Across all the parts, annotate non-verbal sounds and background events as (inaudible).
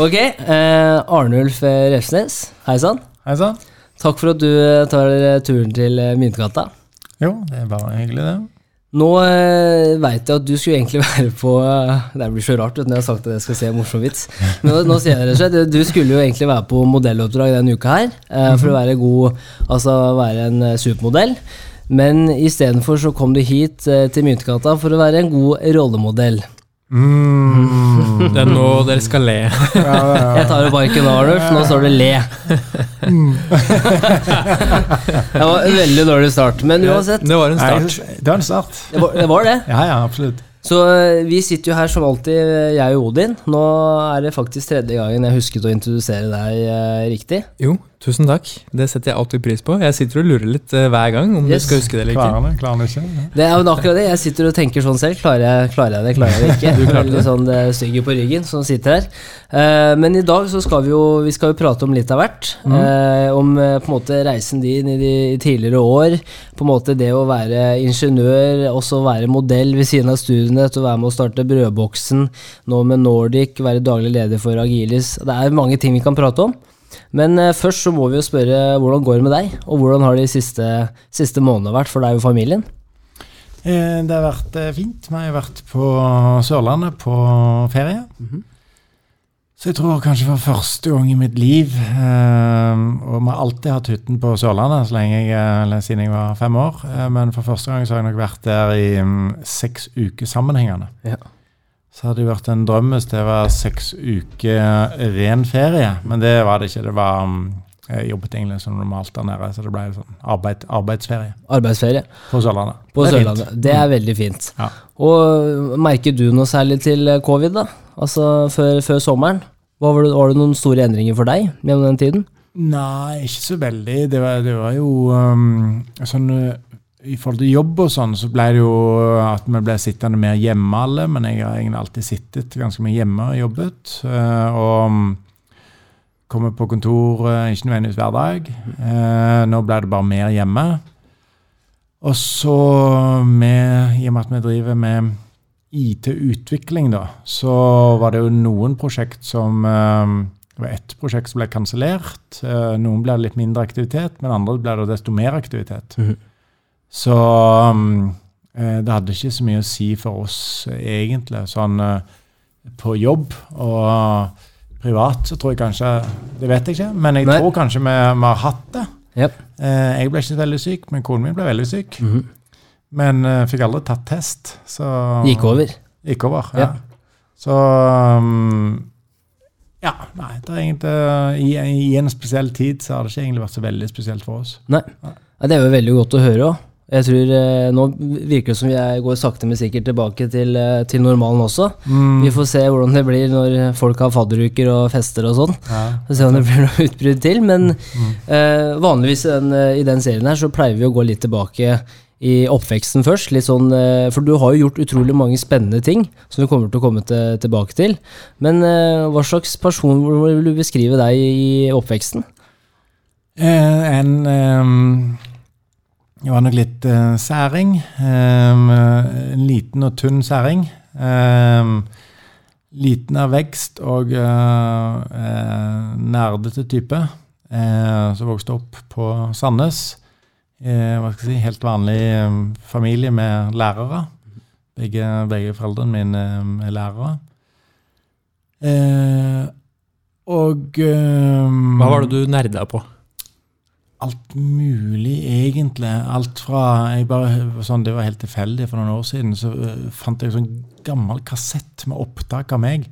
Ok, eh, Arnulf Refsnes, hei sann. Hei sann. Takk for at du eh, tar eh, turen til eh, Myntgata. Jo, det var hyggelig, det. Nå eh, veit jeg at du skulle egentlig (laughs) være på Det blir så rart vet, når jeg har sagt at jeg skal se en morsom vits. Men nå, nå sier jeg det rett. Du skulle jo egentlig være på modelloppdrag denne uka her. Eh, for å være god Altså være en supermodell. Men istedenfor så kom du hit eh, til Myntgata for å være en god rollemodell. Mm. (laughs) Det er nå dere skal le. Ja, ja, ja. Jeg tar jo barken nå, Arnulf. Nå står det 'le'. (laughs) det var en veldig dårlig start, men uansett. Det var en Nei, start. det var en start. Det var det. Var det. Ja, ja, absolutt. Så eh, vi sitter jo her som alltid, eh, jeg og Odin. Nå er det faktisk tredje gangen jeg husket å introdusere deg eh, riktig. Jo, tusen takk. Det setter jeg alltid pris på. Jeg sitter og lurer litt uh, hver gang om Yes. du skal huske det eller ikke. Klarer det, klarer det ikke? Ja. Det er jo akkurat det. Jeg sitter og tenker sånn selv. Klarer jeg, klarer jeg det, klarer jeg det ikke? (laughs) Du klarte Veldig sånn eh, stygge på ryggen som sitter her. Uh, men i dag så skal vi jo vi skal jo prate om litt av hvert. Uh, om eh, på en måte reisen din i de tidligere år. På en måte det å være ingeniør, også være modell ved siden av studiene, til å være med å starte Brødboksen, nå med Nordic, være daglig leder for Agilis. Det er mange ting vi kan prate om. Men eh, først så må vi jo spørre hvordan går det med deg, og hvordan har de siste, siste månedene vært for deg og familien? Eh, Det har vært eh, fint. Vi har vært på Sørlandet på ferie. Så jeg tror kanskje for første gang i mitt liv eh, Og vi har alltid hatt hytten på Sørlandet så lenge jeg, eller siden jeg var fem år. Men for første gang så har jeg nok vært der i mm, seks uker sammenhengende. Ja. Så hadde det vært en drøm hvis det var seks uker ren ferie. Men det var det ikke. Det var mm, Jeg jobbet egentlig som normalt der nede, så det ble sånn arbeid, arbeidsferie Arbeidsferie på Sørlandet. på Det er fint. Det er veldig fint. Ja. Og merker du noe særlig til covid, da? Altså før, før sommeren? Var det, var det noen store endringer for deg gjennom den tiden? Nei, ikke så veldig. Det var, det var jo um, sånn I forhold til jobb og sånn, så ble det jo at vi ble sittende mer hjemme alle. Men jeg har egentlig alltid sittet ganske mye hjemme og jobbet. uh, og um, kommer på kontor uh, ikke nødvendigvis hver dag. Uh, nå ble det bare mer hjemme. Og så med, i og med at vi driver med IT-utvikling, da, så var det jo noen prosjekt som det var ett prosjekt som ble kansellert. eh, Noen ble det litt mindre aktivitet, men andre ble det desto mer aktivitet. Mhm. Så um, eh, det hadde ikke så mye å si for oss, eh, egentlig. Sånn eh, på jobb og privat så tror jeg kanskje Det vet jeg ikke, men jeg Nei. tror kanskje vi, vi har hatt det. Yep. Eh, Jeg ble ikke veldig syk, men konen min ble veldig syk. Mhm. Men uh, fikk aldri tatt test. Så Gikk over. Gikk over, ja. Ja. Så um, Ja, nei, det er egentlig i, I en spesiell tid så har det ikke egentlig vært så veldig spesielt for oss. Nei. nei. det er jo veldig godt å høre òg. Jeg tror eh, Nå virker det som vi går sakte, men sikkert tilbake til, eh, til normalen også. Mm. Vi får se hvordan det blir når folk har fadderuker og fester og sånn. Ja. Får se om det blir noe utbrudd til. Men Mm. eh, vanligvis i den, eh, i den serien her så pleier vi å gå litt tilbake i oppveksten først. Litt sånn, eh, for du har jo gjort utrolig mange spennende ting som du kommer til å komme til, tilbake til. Men hva slags person vil du beskrive deg i oppveksten? En um, Jeg var nok litt uh, særing. Um, en liten og tynn særing. Um, liten av vekst og uh, uh, nerdete type. Som vokste opp på Sandnes. Eh, hva skal jeg si, helt vanlig um, familie med lærere. Begge, begge foreldrene mine er lærere. Eh, og Hva var det du nerda på? Alt mulig, egentlig. Alt fra bare, sånn, Det var helt tilfeldig. For noen år siden så uh, fant jeg en sånn gammel kassett med opptak av meg.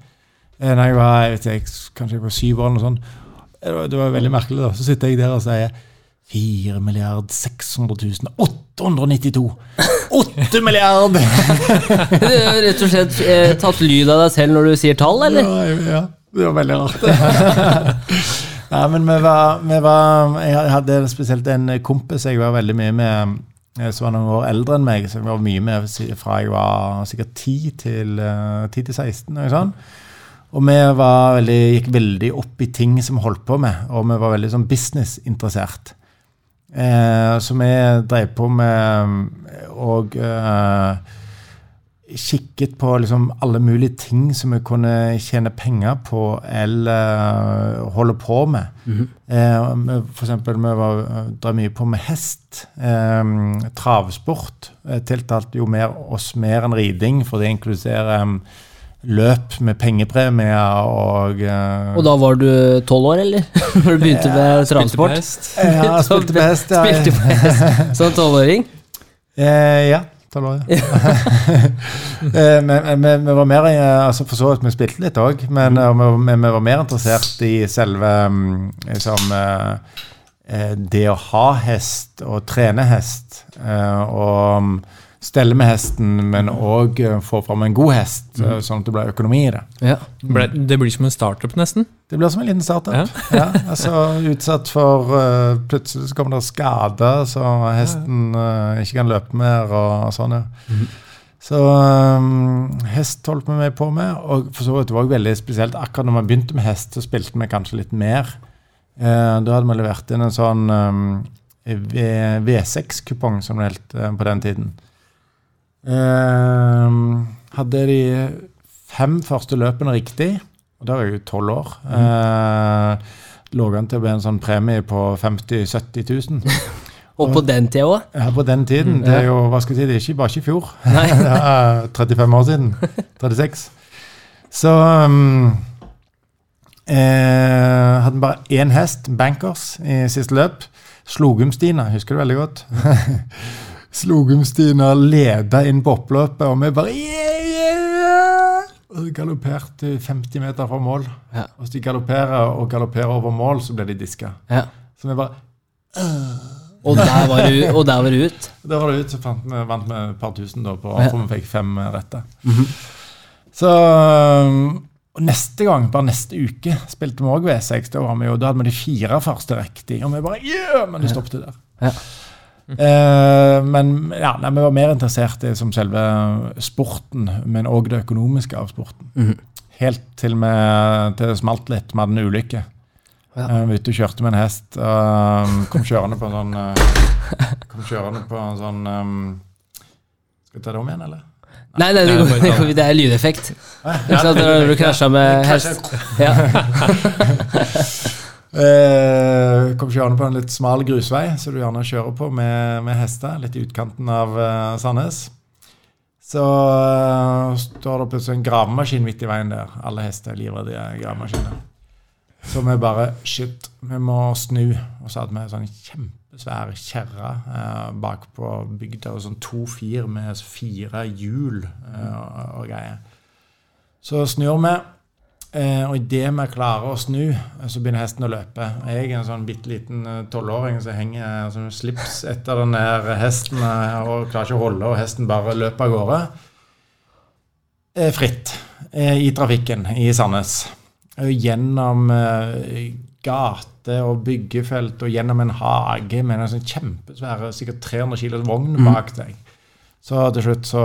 Eh, Når jeg var jeg vet ikke, kanskje jeg var syv år eller noe sånt. Det var, det var veldig merkelig. da. Så sitter jeg der og sier 4 milliard 600 000 892! 8 milliard! (laughs) Du har rett og slett eh, tatt lyd av deg selv når du sier tall, eller? Ja, ja, det var veldig rart. (laughs) Nei, men vi var, vi var Jeg hadde spesielt en kompis jeg var veldig mye med, eh, som var noen år eldre enn meg. Som jeg var mye med fra jeg var sikkert 10 til, eh, 10 til 16. Og, sånn. og vi veldig, gikk veldig opp i ting som vi holdt på med, og vi var veldig sånn businessinteressert. Eh, så vi drev på med og eh, kikket på liksom alle mulige ting som vi kunne tjene penger på eller holde på med. eh, vi- for eksempel, vi var, drev mye på med hest. Eh, travsport eh, tiltalte jo mer, oss mer enn riding, for det inkluderer løp med pengepremier og uh, Og da var du tolv år, eller? (laughs) Når du begynte med Spilte på hest. Ja, spilte på hest. ja. (laughs) Spilte på hest som tolvåring? Eh, ja. Tolv lå ja. (laughs) Eh, vi, var mer eh, altså For så vidt vi spilte litt òg, men eh, vi, vi, var mer interessert i selve mm, liksom, eh, det å ha hest og trene hest. og mm, stelle med hesten, men òg få fram en god hest, mm. sånn at det blir økonomi i det. Ja. Ble, det blir som en startup, nesten. Det blir som en liten startup. Ja. (laughs) altså Utsatt for uh, Plutselig så kommer det skader, så hesten uh, ikke kan løpe mer og sånn. ja. Så um, hest holdt vi med på med, og for så vidt det var også veldig spesielt. Akkurat når vi begynte med hest, så spilte vi kanskje litt mer. Uh, da hadde vi levert inn en sånn um, V- V6-kupong, som det het eh, på den tiden. Eh, hadde de fem første løpene riktig, og da var jeg jo tolv år, eh, lå an til å bli en sånn premie på 50 000-70 000. Og på den tida òg? Ja, på den tiden. Det er jo, hva skal jeg si, det er ikke bare ikke i fjor. (laughs) Det er 35 år siden. (laughs) 36. Så um, eh, hadde bare én hest, Bankers, i siste løp. Slogum-Stina, husker du veldig godt. (laughs) Slogum-Stina leda inn på oppløpet, og vi bare yeah, yeah! Og galopperte 50 meter fra mål. Ja. Og hvis de galopperer og galopperer over mål, så blir de diska. Ja. Så vi bare Og der var du, og der var du ut? (laughs) Der var det ut, så vi, vant vi et par tusen da, på, Ja. for vi fikk fem rette. Mm -hmm. Så og neste gang, bare neste uke, spilte vi òg V6. Da, var vi jo, da hadde vi de fire første riktig, og vi bare yeah! Men det stoppet der. Ja. Eh, men ja, nei, vi var mer interessert i som selve sporten, men òg det økonomiske av sporten. Mhm. Helt til, med, til det smalt litt. Vi hadde en ulykke. Ja. Eh, var ute og kjørte med en hest. og kom kjørende på en sånn eh, Kom kjørende på en sånn um, Skal vi ta det om igjen, eller? Nei, nei, det, Nei, går, det, går, det er lydeffekt. Ja, når du krasja med hest. Ja. Eh, kom kjørende på en litt smal grusvei, som du gjerne kjører på med, med hester. Litt i utkanten av eh, Sandnes. Så eh, står det plutselig en gravemaskin midt i veien der. Alle hester er livredde gravemaskiner. Så vi bare Shit, vi må snu. Og så hadde vi sånn kjempesvær kjerre eh, bakpå bygda. Sånn to fir med fire hjul eh, og, og greier. Så snur vi. Eh, og idet vi klarer å snu, eh, så begynner hesten å løpe. Jeg er en sånn bitte liten eh, tolvåring som henger eh, som slips etter den der hesten og klarer ikke å holde, og hesten bare løper av gårde. Eh, fritt eh, i trafikken i Sandnes. Gjennom gate og byggefelt og gjennom en hage med en sånn kjempesvære, sikkert 300 kilos vogn bak seg. Så til slutt så,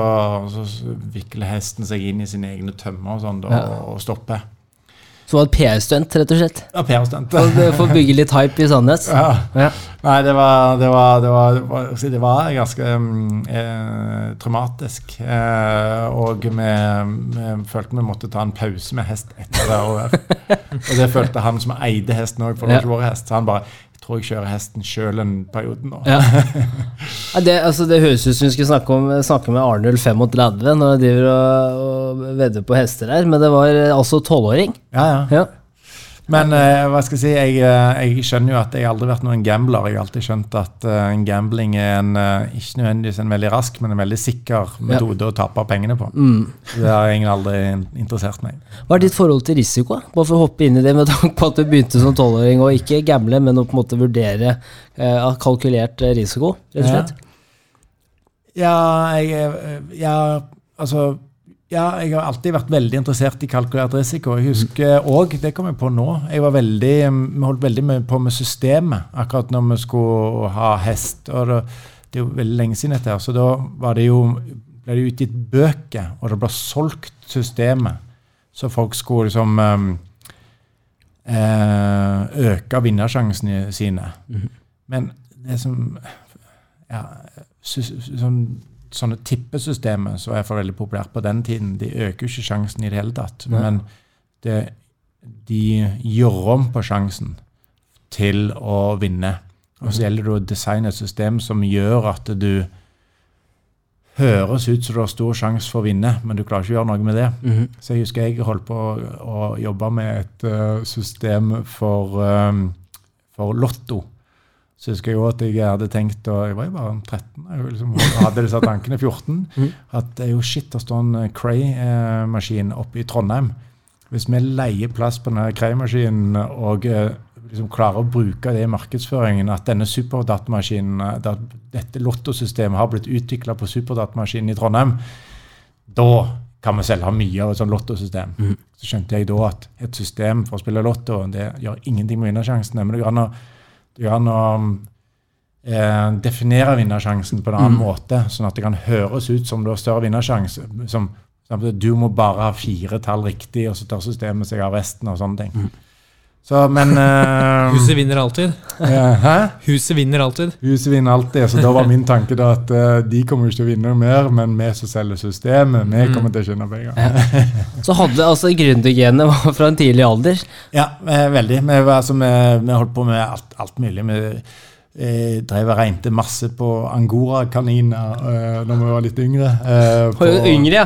så vikler hesten seg inn i sine egne tømmer og da, Ja. og stopper. Så var et PR-stunt, rett og slett. Ja, PR-stunt. For, å bygge litt hype i Sandnes. Ja. Ja. Nei, det var, det var, det var, det var, det var ganske mm, eh, traumatisk. Eh, og vi, vi følte vi måtte ta en pause med hest etter det. Og, (laughs) og det følte han som eide hesten òg, for det var ikke vår hest. Så han bare tror jeg kjører hesten sjøl en periode nå. Ja. (laughs) Ja, det, altså, det høres ut som vi skulle snakke, om, snakke med Arnulf 35 når han driver og, og vedder på hester her, men det var eh, altså tolvåring. Ja, ja. Ja. Men eh, hva skal jeg si, jeg, eh, jeg skjønner jo at jeg aldri har vært noen gambler. Jeg har alltid skjønt at uh, gambling er en, uh, ikke nødvendigvis en veldig rask, men en veldig sikker metode å tape pengene på. Mm. Det har egentlig aldri interessert meg. Hva er ditt forhold til risiko? Bare for å hoppe inn i det med tanke på at du begynte som tolvåring og ikke gamble, men å på en måte vurdere uh, kalkulert risiko, rett og slett. Ja, jeg eh, Ja, altså ja, jeg har alltid vært veldig interessert i kalkulert risiko. Jeg husker òg, det kom jeg på nå, jeg var veldig, vi holdt veldig med på med systemet akkurat når vi skulle ha hest. og Det, det er jo veldig lenge siden dette, her, så da var det jo, ble det utgitt bøker, og det ble solgt systemet. Så folk skulle liksom um, eh, øke vinnersjansene sine. Men det som ja, sånn sånne tippesystemer som er for veldig populært på den tiden, de øker jo ikke sjansen i det hele tatt. Nei. Men det, de gjør om på sjansen til å vinne. Og så gjelder det å designe et system som gjør at du høres ut som du har stor sjanse for å vinne, men du klarer ikke å gjøre noe med det. Mhm. Så jeg husker jeg holdt på å, å jobbe med et uh, system for, um, for lotto. Så husker jeg også at jeg hadde tenkt, og jeg var jo bare 13, jeg liksom, og hadde disse tankene 14, (laughs) Mhm. at det er jo shit å stå en Cray-maskin oppe i Trondheim. Hvis vi leier plass på denne Cray-maskinen og eh, liksom klarer å bruke det i markedsføringen, at denne superdatamaskinen, eh, dette lottosystemet har blitt utvikla på superdatamaskinen i Trondheim, da kan vi selge mye av et sånt lottosystem. Mhm. Så skjønte jeg da at et system for å spille lotto det gjør ingenting med vinnersjansene, men det går an å, det går an å eh, definere vinnersjansen på en annen mm. måte, sånn at det kan høres ut som du har større vinnersjanse. Som, som du må bare ha fire tall riktig, og så tar systemet seg av resten og sånne ting. Mhm. Så, men uh, (laughs) Huset vinner alltid. Hæ? Huset vinner alltid. Huset vinner alltid. Så da var min tanke da at uh, de kommer ikke til å vinne noe mer, men vi som selger systemet, vi kommer til å tjene penger. Så hadde altså gründergenet fra en tidlig alder. Ja, eh, veldig. Vi, altså, vi, vi holdt på med alt, alt mulig. Vi eh, drev og regnet masse på angora-kaniner eh, når vi var litt yngre. Eh, på, yngre, (laughs) ja.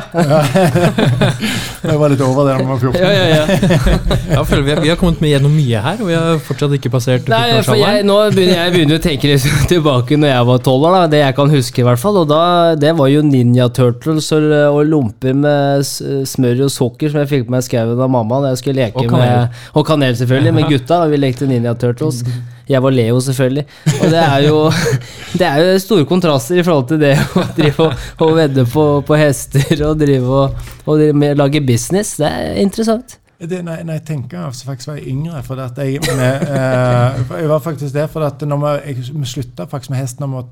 jeg var litt over det da vi var 14. ja, ja, ja. (laughs) Jeg føler vi har, vi har kommet med gjennom mye her, og vi har fortsatt ikke passert Nei, for jeg, 14-årsalderen. nå begynner jeg begynner å tenke litt (laughs) tilbake når jeg var tolv år, da. det jeg kan huske i hvert fall. Og da, det var jo Ninja Turtles og, og lomper med smør og sukker som jeg fikk på meg i skauen av mamma da jeg skulle leke Og med Og kanel, selvfølgelig, med gutta. og Vi lekte Ninja Turtles. Jeg var Leo, selvfølgelig. Og det er jo (laughs) Det er jo store kontraster i forhold til det å (laughs) drive og, og vedde på, på hester og drive og, og drive med, lage business. Det er interessant. Det, når, når jeg tenker så faktisk var jeg yngre for at jeg, med, eh, jeg var faktisk det, for at når vi, vi slutta faktisk med hest når,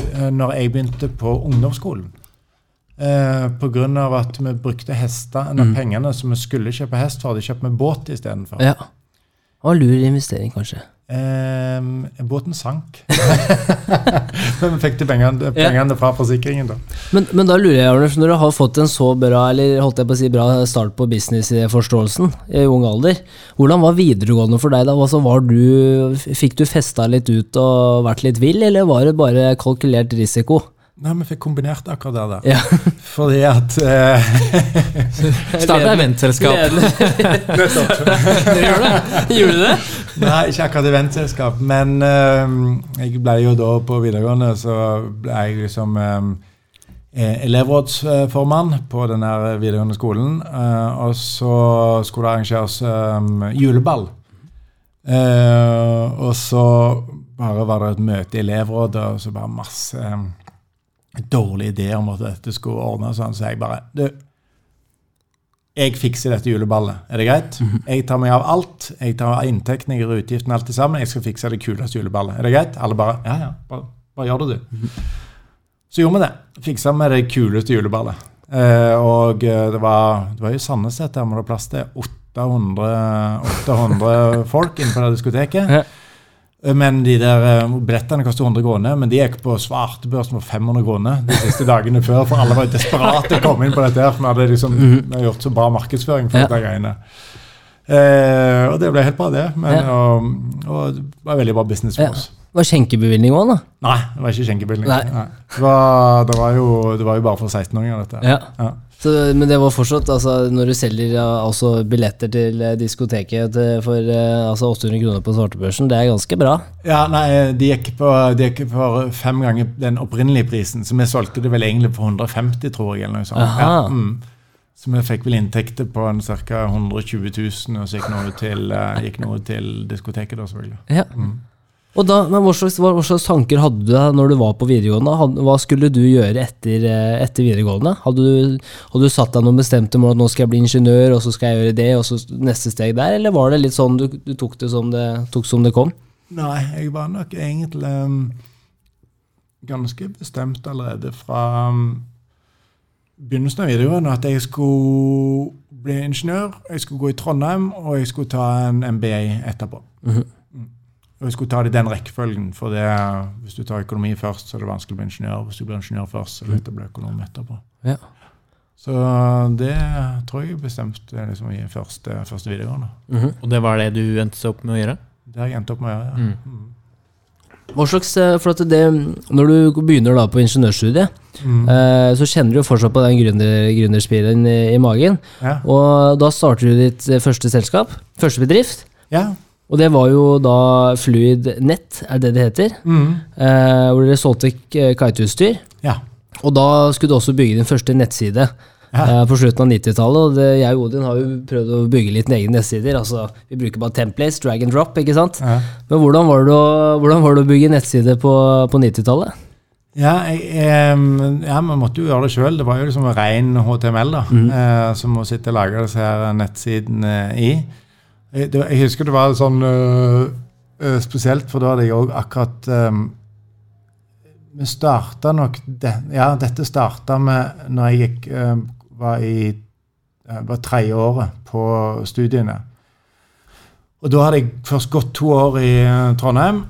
eh, når jeg begynte på ungdomsskolen. Eh, av at vi brukte hester, Mm. pengene som vi skulle kjøpe hest for, hadde kjøpt med båt istedenfor. Ja. Og lur investering, kanskje. Eh, båten sank. (laughs) Men vi fikk de pengene, pengene fra forsikringen, da. Men, men da lurer jeg, Arnulf, når du har fått en så bra eller holdt jeg på å si bra start på business-forståelsen i ung alder, hvordan var videregående for deg da? Altså, var du, fikk du festa litt ut og vært litt vill, eller var det bare kalkulert risiko? Nei, vi fikk kombinert akkurat der. der. Ja. (laughs) Fordi at eh, (laughs) Starta eventselskap. (laughs) Nettopp. det? Gjorde du det? Nei, ikke akkurat eventselskap. Men eh, jeg ble jo da på videregående, så ble jeg liksom eh, eh, elevrådsformann på den der videregående skolen. eh, og så skulle det arrangeres eh, juleball. Eh, og så bare var det et møte i elevrådet, og så bare masse eh, idé om at dette skulle ordnes. Sånn, så jeg bare du, jeg fikser dette juleballet. Er det greit? Jeg tar meg av alt. Jeg tar av inntektene, jeg gjør utgiftene, alt sammen. Jeg skal fikse det kuleste juleballet. Er det greit? Alle bare Ja, ja, bare, bare gjør det, du. Så gjorde vi det. Fiksa med det kuleste juleballet. Eh, og eh, det var, det var jo Sandnes dette, men det var plass til 800, 800 folk inne på det diskoteket. Ja. Men de der eh, billettene koster 100 kroner, men de gikk på svartebørsen for 500 kroner de siste dagene før, for alle var desperate å komme inn på dette her, for vi hadde liksom vi hadde gjort så bra markedsføring for Ja. greiene. Eh, og det ble helt bra, det. Men, Ja. og, og det var veldig bra business for Ja. oss. Var skjenkebevilgning òg, da? Nei, det var ikke skjenkebevilgning. Det, det var jo bare for 16-åringer, dette. Ja. Så, men det var fortsatt, altså, når du selger altså, billetter til eh, diskoteket til, for eh, altså 800 kroner på svartebørsen, det er ganske bra. Ja, nei, de gikk, på, de gikk for fem ganger den opprinnelige prisen, så vi solgte det vel egentlig for 150, tror jeg. eller noe sånt. Ja, mm. Så vi fikk vel inntekter på en ca. 120 000, og så gikk noe til, eh, gikk noe til diskoteket, da, selvfølgelig. Ja. Og da, men hva slags, hva, slags tanker hadde du da når du var på videregående? Hva skulle du gjøre etter, eh, etter videregående? Hadde du, hadde du satt deg noen bestemte mål at nå skal jeg bli ingeniør, og så skal jeg gjøre det, og så neste steg der? Eller var det litt sånn du, du tok det som det, tok som det kom? Nei, jeg var nok egentlig um, ganske bestemt allerede fra um, begynnelsen av videregående at jeg skulle bli ingeniør, jeg skulle gå i Trondheim, og jeg skulle ta en MBA etterpå. Mm. Og jeg skulle ta det i den rekkefølgen. For det, hvis du tar økonomi først, så er det vanskelig å bli ingeniør. Hvis du blir ingeniør først, så er det lett å bli økonom etterpå. Ja. Så det tror jeg bestemte liksom, i første, første videregående. Mhm. Og det var det du endte opp med å gjøre? Det har jeg endt opp med å gjøre. ja. Mm. Mm. Hva slags, eh, for at det, Når du begynner da på ingeniørstudiet, Mm. eh, så kjenner du jo fortsatt på den gründer, gründerspiren i, i magen. Ja. Og da starter du ditt eh, første selskap, første bedrift. ja. Og det var jo da Fluid Nett, er det det heter. Mm. Eh, hvor dere solgte k- kiteutstyr. ja. Og da skulle du også bygge din første nettside Ja. eh, på slutten av 90-tallet. Og jeg og Odin har jo prøvd å bygge litt egne nettsider. Altså, vi bruker bare templates, drag and drop, ikke sant. ja. Men hvordan var det å, hvordan var det å bygge nettside på, på 90-tallet? Ja, jeg, ja, vi måtte jo gjøre det sjøl. Det var jo liksom ren HTML da, mm. eh, som å sitte og lage disse her nettsidene i. Jeg, jeg husker det var sånn øh, øh, spesielt, for da hadde jeg òg akkurat em, Vi starta nok det, Ja, dette starta med når jeg gikk, var i var tredje året på studiene. Og da hadde jeg først gått to år i Trondheim.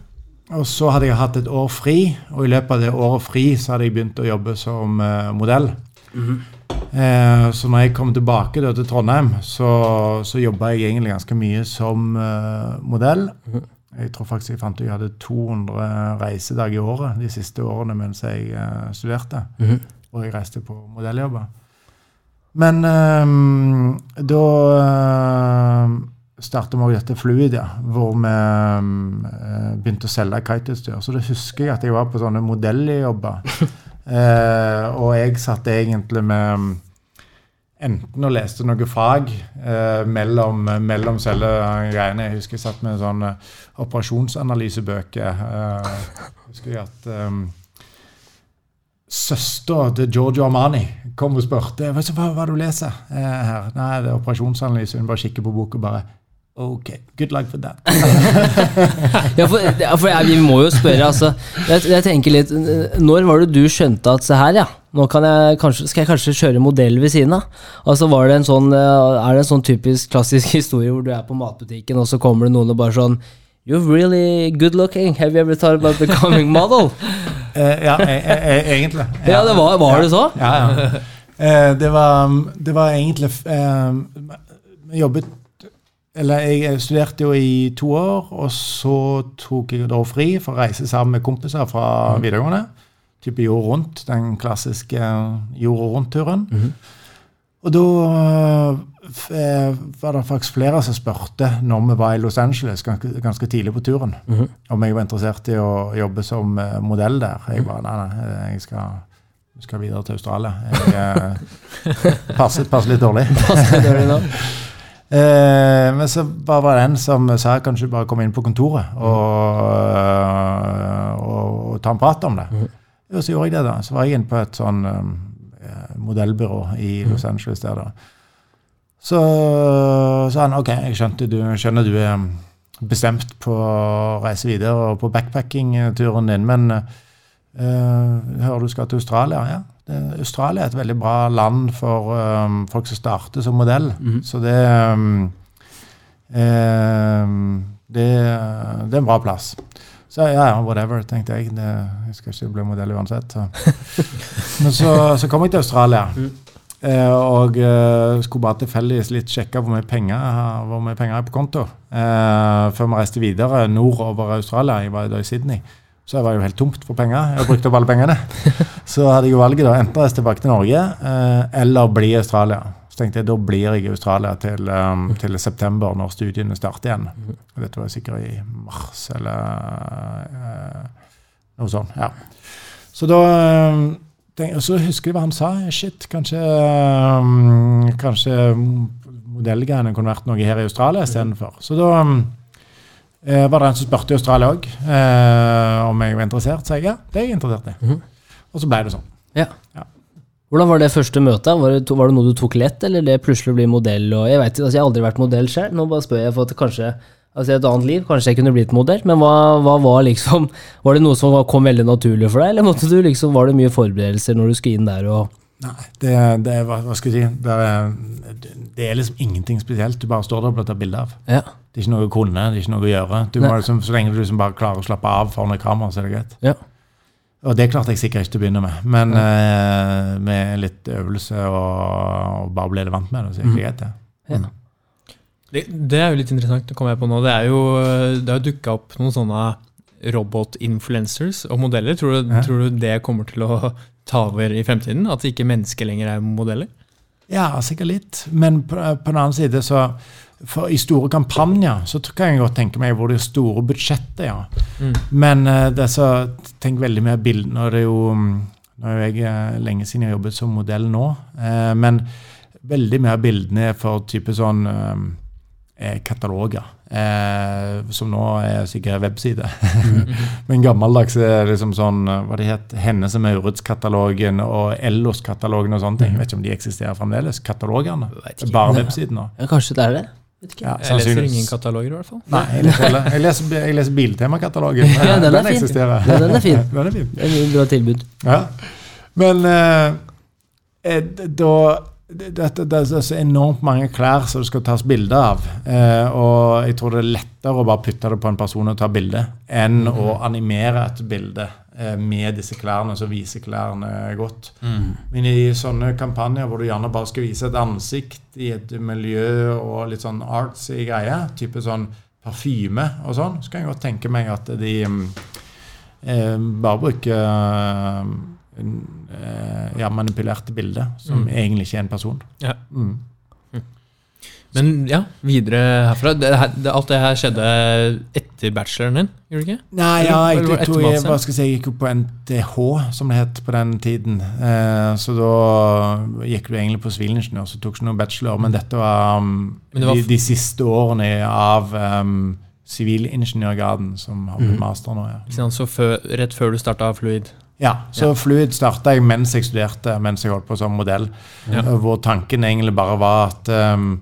Og så hadde jeg hatt et år fri, og i løpet av det året fri så hadde jeg begynt å jobbe som modell. Eh, så når jeg kom tilbake da, til Trondheim, så, så jobba jeg egentlig ganske mye som eh, modell. Jeg tror faktisk jeg fant ut jeg hadde 200 reisedager i året de siste årene mens jeg eh, studerte. Og jeg reiste på modelljobber. Men eh, da eh, starta vi dette Fluidia, hvor vi eh, begynte å selge kiteutstyr. Så da husker jeg at jeg var på sånne modelljobber. (laughs) Eh, og jeg satt egentlig med enten og leste noe fag eh, mellom, mellom selve greiene. Jeg husker jeg satt med sånne operasjonsanalysebøker. Eh, husker jeg at um, Søstera til Giorgio Armani kom og spurte hva, hva, hva du leser eh, her. Nei, det er operasjonsanalyse. Hun bare kikker på boka og bare OK, good luck for that. (laughs) Ja, for, ja, for jeg, vi må jo spørre, altså. Jeg, jeg tenker litt Når var det du skjønte at se her, ja. Nå kan jeg kanskje, skal jeg kanskje kjøre modell ved siden av. Altså var det en sånn, eh, Er det en sånn typisk klassisk (laughs) historie hvor du er på matbutikken, og så kommer det noen og bare sånn You're really good looking. Have you ever thought about becoming model? (laughs) Eh, ja, e e egentlig. Ja, det var, var det så? Ja, ja. Eh, det, var, det var egentlig Jeg jobbet Eller jeg studerte jo i to år, og så tok jeg da fri for å reise sammen med kompiser fra videregående. Type jord rundt, den klassiske jord rundt-turen. Og da eh, var det faktisk flere som spurte når vi var i Los Angeles ganske, ganske tidlig på turen, om jeg var interessert i å jobbe som eh, modell der. Jeg bare nei, nei, jeg skal, skal videre til Australia. Jeg eh, (laughs) passer, passer litt dårlig. (laughs) Eh, men så bare var det en som sa kanskje bare komme inn på kontoret og, øh, og, og ta en prat om det. Og så gjorde jeg det, da. Så var jeg inne på et sånn eh, modellbyrå i Los Angeles der, da. Så sa han OK, jeg skjønte du, skjønner du er bestemt på å reise videre og på backpacking-turen din, men eh, hører du skal til Australia? Ja. Det, Australia er et veldig bra land for um, folk som starter som modell. Så det, um, um, det Det er en bra plass. Så ja, ja, whatever, tenkte jeg. Det, jeg skal ikke bli modell uansett. Så. (laughs) Men så, så kom jeg til Australia. Eh, og eh, skulle bare tilfeldigvis litt sjekke hvor mye penger, hvor mye penger har på konto. Eh, før vi reiste videre nordover Australia. Jeg var da i Sydney. Så jeg var jo helt tomt for penger. Jeg brukte opp alle pengene. (laughs) Så hadde jeg jo valget da enten reise tilbake til Norge eh, eller bli i Australia. Så tenkte jeg da blir jeg i Australia til, um, til september, når studiene starter igjen. Og dette var sikkert i mars eller eh, noe sånt. ja. Så da eh, tenk, Så husker jeg hva han sa. Shit, kanskje um, Kanskje modellgreiene kunne vært noe her i Australia istedenfor. Så da um, eh, var det en som spurte i Australia òg eh, om jeg var interessert. Så jeg ja, det er jeg interessert i. Og så ble det sånn. Ja. Ja. Hvordan var det første møtet? Var det, var det noe du tok lett, eller det plutselig å bli modell? Og jeg vet, altså jeg har aldri vært modell selv, nå bare spør jeg for at kanskje altså et annet liv, kanskje jeg kunne blitt modell, men hva, hva var liksom Var det noe som kom veldig naturlig for deg, eller måtte du liksom, var det mye forberedelser når du skulle inn der og Nei, det, det hva skal jeg si, det er, det er liksom ingenting spesielt. Du bare står der og blir tatt bilde av. Ja. Det er ikke noe å kunne, det er ikke noe å gjøre. Du må liksom, så lenge du liksom bare klarer å slappe av foran et kamera, så er det greit. Ja. Og det klarte jeg sikkert ikke til å begynne med, men eh, med litt øvelse og, og bare bli vant med det, så er det Mhm. greit, det. Ja. Mm. Det, det er jo litt interessant, det kommer jeg på nå. Det er jo det har jo dukka opp noen sånne robot-influencers og modeller. Tror du, Ja. tror du det kommer til å ta over i fremtiden? At ikke mennesker lenger er modeller? Ja, sikkert litt. Men på, på den annen side, så for I store kampanjer så kan jeg godt tenke meg hvor det er store budsjettet, ja. Mm. Men uh, det så, tenk veldig mye bilder Nå er det jo mm, Nå er jeg eh, lenge siden jeg har jobbet som modell nå, eh, men veldig mye av bildene er for type sånn eh, kataloger. Eh, som nå er sikkert webside. (laughs) men gammeldags er det liksom sånn eh, Hva det het Hennes og Maurits-katalogen og Ellos-katalogen og sånne ting. Jeg vet ikke om de eksisterer fremdeles. Katalogene. Bare websiden nå. Ja, kanskje det er det. Vet ikke. Ja, Jeg leser ingen kataloger, i hvert fall. Nei, jeg leser, jeg leser, jeg leser Biltemakatalogen. (laughs) Ja, den fin. eksisterer. Ja, den er fin. (laughs) den er fin. Det er et bra tilbud. Ja. Men eh, eh, da det, det, det er så enormt mange klær som det skal tas bilde av. Eh, og jeg tror det er lettere å bare putte det på en person og ta bilde, enn å animere et bilde eh, med disse klærne så viser klærne godt. Men i sånne kampanjer hvor du gjerne bare skal vise et ansikt i et miljø og litt sånn artsy greie, type sånn parfyme og sånn, så kan jeg godt tenke meg at de mm, eh, bare bruker eh, eh, ja, manipulerte bilder som Mm. egentlig ikke er en person. Ja. Mm. Men ja, videre herfra. Det, det, alt det her skjedde etter bacheloren din, gjorde det ikke? Nei, ja, jeg, jeg, etter jeg, hva skal jeg si, jeg gikk jo på NTH, som det het på den tiden. Eh, så da gikk du egentlig på sivilingeniør, så tok ikke noen bachelor. Men dette var, um, Men det var de, de siste årene av um, sivilingeniørgraden, som har blitt mm. master nå. ja. Så altså Så før, rett før du starta Fluid. Ja, så Ja. Fluid starta jeg mens jeg studerte, mens jeg holdt på som modell. Ja. Eh, Hvor tanken egentlig bare var at um,